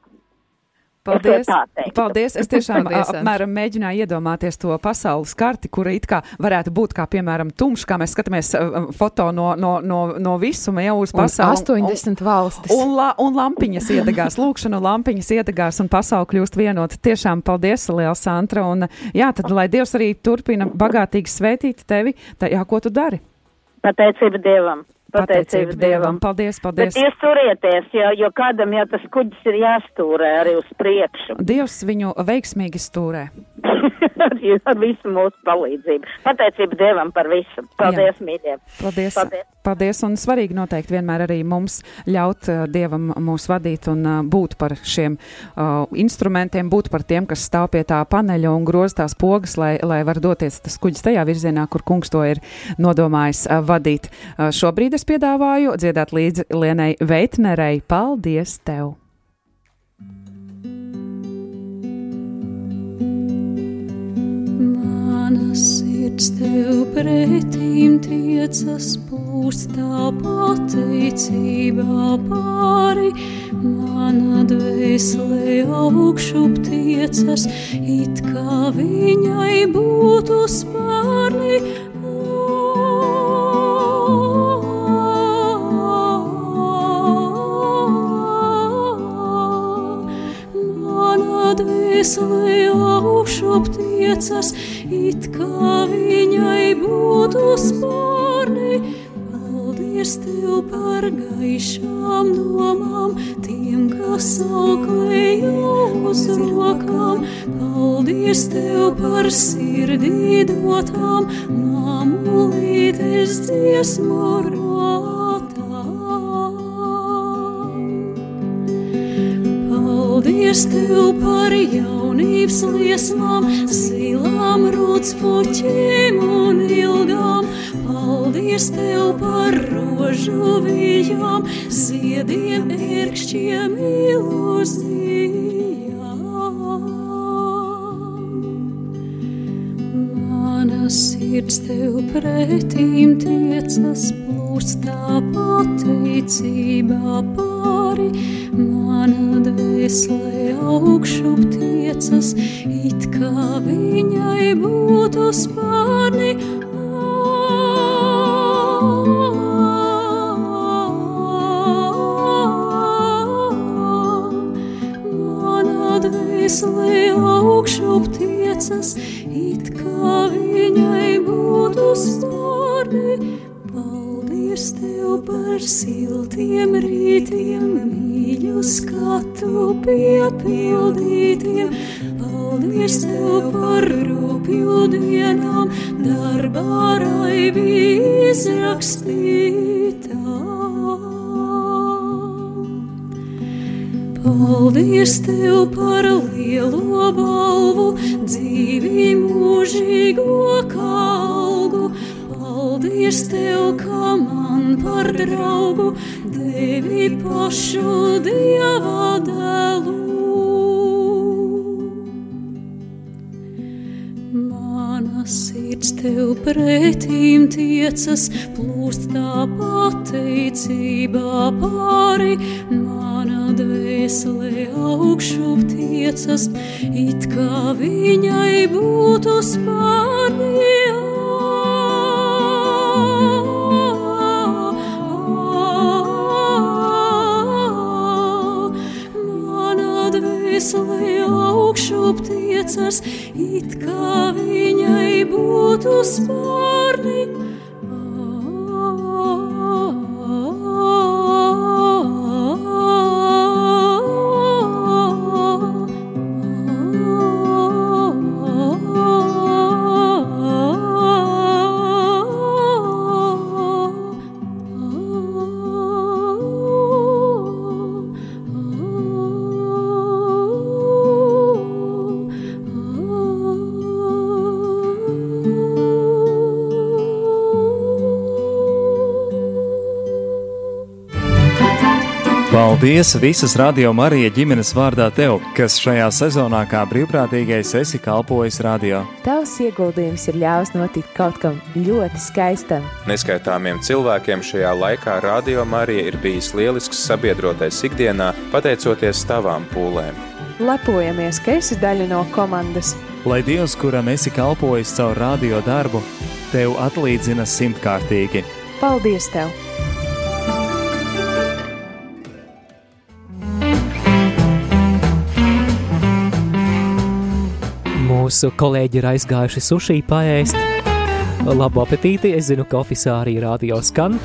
[SPEAKER 1] Paldies!
[SPEAKER 15] Es.
[SPEAKER 1] Paldies! Es tiešām
[SPEAKER 7] Paldies,
[SPEAKER 1] ap- apmēram mēģināju iedomāties to pasaules karti, kura it kā varētu būt kā, piemēram, tumšs, kā mēs skatāmies foto no, no, no, no visuma jau uz
[SPEAKER 7] Un
[SPEAKER 1] pasauli.
[SPEAKER 7] 80 valstis.
[SPEAKER 1] Un, la, un lampiņas iedegās, lūkšana lampiņas iedegās un pasauli kļūst vienota. Tiešām paldies, liels Santra. Un, jā, tad lai Dievs arī turpina bagātīgi svētīt tevi tajā, ko tu dari.
[SPEAKER 15] Pateicība Dievam! Pateicība Dievam!
[SPEAKER 1] Paldies,
[SPEAKER 15] Bet
[SPEAKER 1] paldies.
[SPEAKER 15] jūs turieties, jo, jo kādam jau tas kuģis ir jāstūrē arī uz priekšu.
[SPEAKER 1] Dievs viņu veiksmīgi stūrē.
[SPEAKER 15] Ar visu mūsu palīdzību. Pateicība Dievam par visu. Paldies, mīļie!
[SPEAKER 1] Paldies.
[SPEAKER 15] Paldies.
[SPEAKER 1] Paldies. Un svarīgi noteikti vienmēr arī mums ļaut uh, Dievam mūs vadīt un uh, būt par šiem uh, instrumentiem, būt par tiem, kas stāv pie tā paneļa un groz tās pogas, lai, lai var doties tas kuģis tajā virzienā, kur kungs to ir nodomājis uh, vadīt. Uh, šobrīd es piedāvāju dziedāt līdzi Lienai Veitnerei. Paldies tev!
[SPEAKER 8] Sirds tev pretīm tiecas, plūst tā pateicībā pāri. Mana dvēsele augšup tiecas, it kā viņai būtu spārni. Mana dvēsele augšup tiecas, it kā viņai būtu spārni. Paldies tev par gaišām domām, tiem, kas auklēja uz rokām. Paldies tev par sirdī dotām, māmulītes dziesmu rotām. Paldies tev par jaunības liesmām, zilām rūtspuķiem un ilgām. Paldies tev par rožu vijām, ziediem, ērkšķiem, ilūzijām. Mana sirds tev pretīm tiecas, plūst tā pateicībā pāri. Mana dvēsele augšup tiecas, it kā viņai būtu spārni. Dvēsele augšup tiecas, it kā viņai būtu spārni. Paldies tev par siltiem rītiem, mīļu skatu piepildītiem. Paldies tev par rūpju dienām, darbā raibi izrakstītām. Paldies tev par lielo balvu, dzīvi mūžīgo kalgu. Paldies tev, ka man par draugu devi pašu dieva dēlu. Mana sirds tev pretīm tiecas, plūst tā pateicībā pāri. Mana dvēsele augšup tiecas, it kā viņai būtu spārni. Tiecas, it kā viņai būtu spārni.
[SPEAKER 16] Paldies visas radio Marija ģimenes vārdā tev, kas šajā sezonā kā brīvprātīgais esi kalpojis radio.
[SPEAKER 7] Tavs ieguldījums ir ļāvis notikt kaut kam ļoti skaistam.
[SPEAKER 3] Neskaitāmiem cilvēkiem šajā laikā radio Marija ir bijis lielisks sabiedrotais ikdienā, pateicoties tavām pūlēm.
[SPEAKER 7] Lepojamies, ka esi daļa no komandas.
[SPEAKER 16] Lai Dievs, kuram esi kalpojis caur radio darbu, tev atlīdzina simtkārtīgi.
[SPEAKER 7] Paldies tev!
[SPEAKER 17] Kolēģi ir aizgājuši sushi paēst. Labu apetīti! Es zinu, ka oficiālā arī radio skan.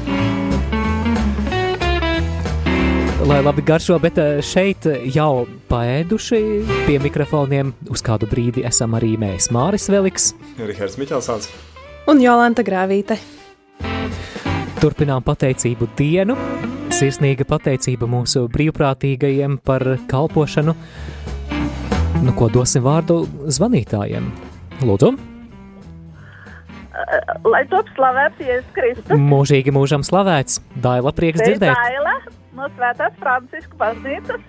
[SPEAKER 17] Lai labi garšo, bet eh, šeit jau paēduši pie mikrofoniem. Uz kādu brīdi esam arī mēs, Māris Veliks,
[SPEAKER 18] Rihards Miķelsons
[SPEAKER 19] un Jolanta Grāvīte.
[SPEAKER 17] Turpinām pateicību dienu. Sirsnīga pateicība mūsu brīvprātīgajiem par kalpošanu. Nu, ko dosim vārdu zvanītājiem? Lūdzu,
[SPEAKER 20] Lai top slavēts Jēzus Kristus.
[SPEAKER 17] mūžīgi mūžam slavēts. Daila prieks
[SPEAKER 20] Te ir
[SPEAKER 17] dzirdēt.
[SPEAKER 20] Daila no Svētās Francisku baznīcas.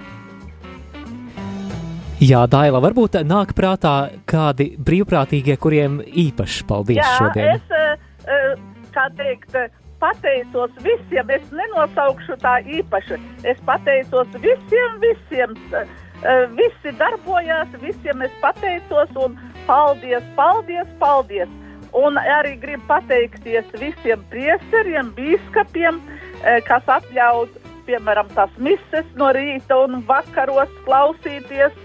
[SPEAKER 17] Jā, Daila, varbūt nāk prātā kādi brīvprātīgie, kuriem īpaši paldies
[SPEAKER 20] Jā,
[SPEAKER 17] šodien.
[SPEAKER 20] es, eh, eh, kā teikt, eh, pateicos visiem, es nenosaukšu tā īpaši. Es pateicos visiem, visiem. Eh, Visi darbojās, visiem es pateicos un paldies, paldies, paldies. Un arī gribu pateikties visiem priesteriem, bīskapiem, eh, kas atļaut, piemēram, tās mises no rīta un vakaros klausīties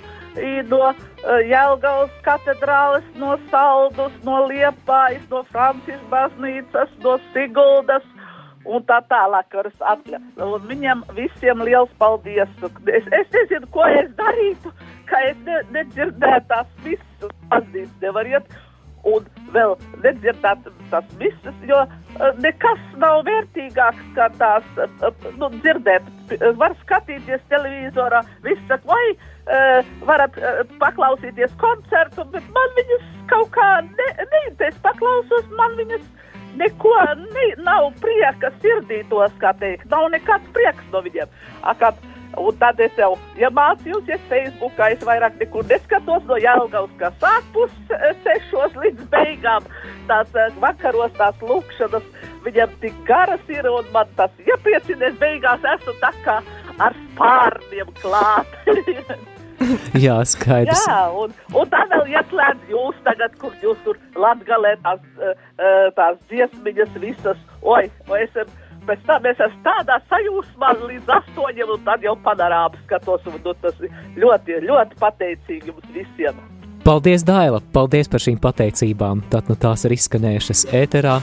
[SPEAKER 20] no eh, Jelgavas katedrāles, no Saldus, no Liepājas, no Franciskas baznīcas, no Siguldas un tā tālāk, kuras atļauj. Un viņam visiem liels paldies. Es, es nezinu, ko es darītu, ka es ne, nedzirdētu tās visas pazīst, nevar iet. Un vēl nedzirdēt tās visas, jo eh, nekas nav vērtīgāks kā tās eh, nu, dzirdēt. Var skatīties televizorā, viss saka, vai varat paklausīties koncertu, bet man viņas kaut kā ne, ne, es paklausos, man viņas neko ne, nav prieka sirdī tos, kā teikt, nav nekāds prieks no viņiem. Akat, un tad es jau, ja mācījos Facebookā, es vairāk nekur neskatos no Jelgavas, kā sāk pus eh, sešos līdz beigām, tās eh, vakaros tās lūkšanas, viņam tik garas ir, un man tas iepriecinies, beigās esmu tā kā ar spārniem klāt.
[SPEAKER 17] Jā, skaidrs.
[SPEAKER 20] Jā, un, un tā vēl ieslēdz jūs tagad, kur jūs tur latgalē tās, uh, uh, tās dziesmiņas visas. Oi, oi esam, pēc tam es esmu tādā sajūsmā līdz astoņiem, un tad jau panorāmu skatos, un nu, tas ļoti, ļoti pateicīgi jums visiem.
[SPEAKER 17] Paldies, Daila! Paldies par šīm pateicībām. Tad nu tās ir izskanējušas ēterā.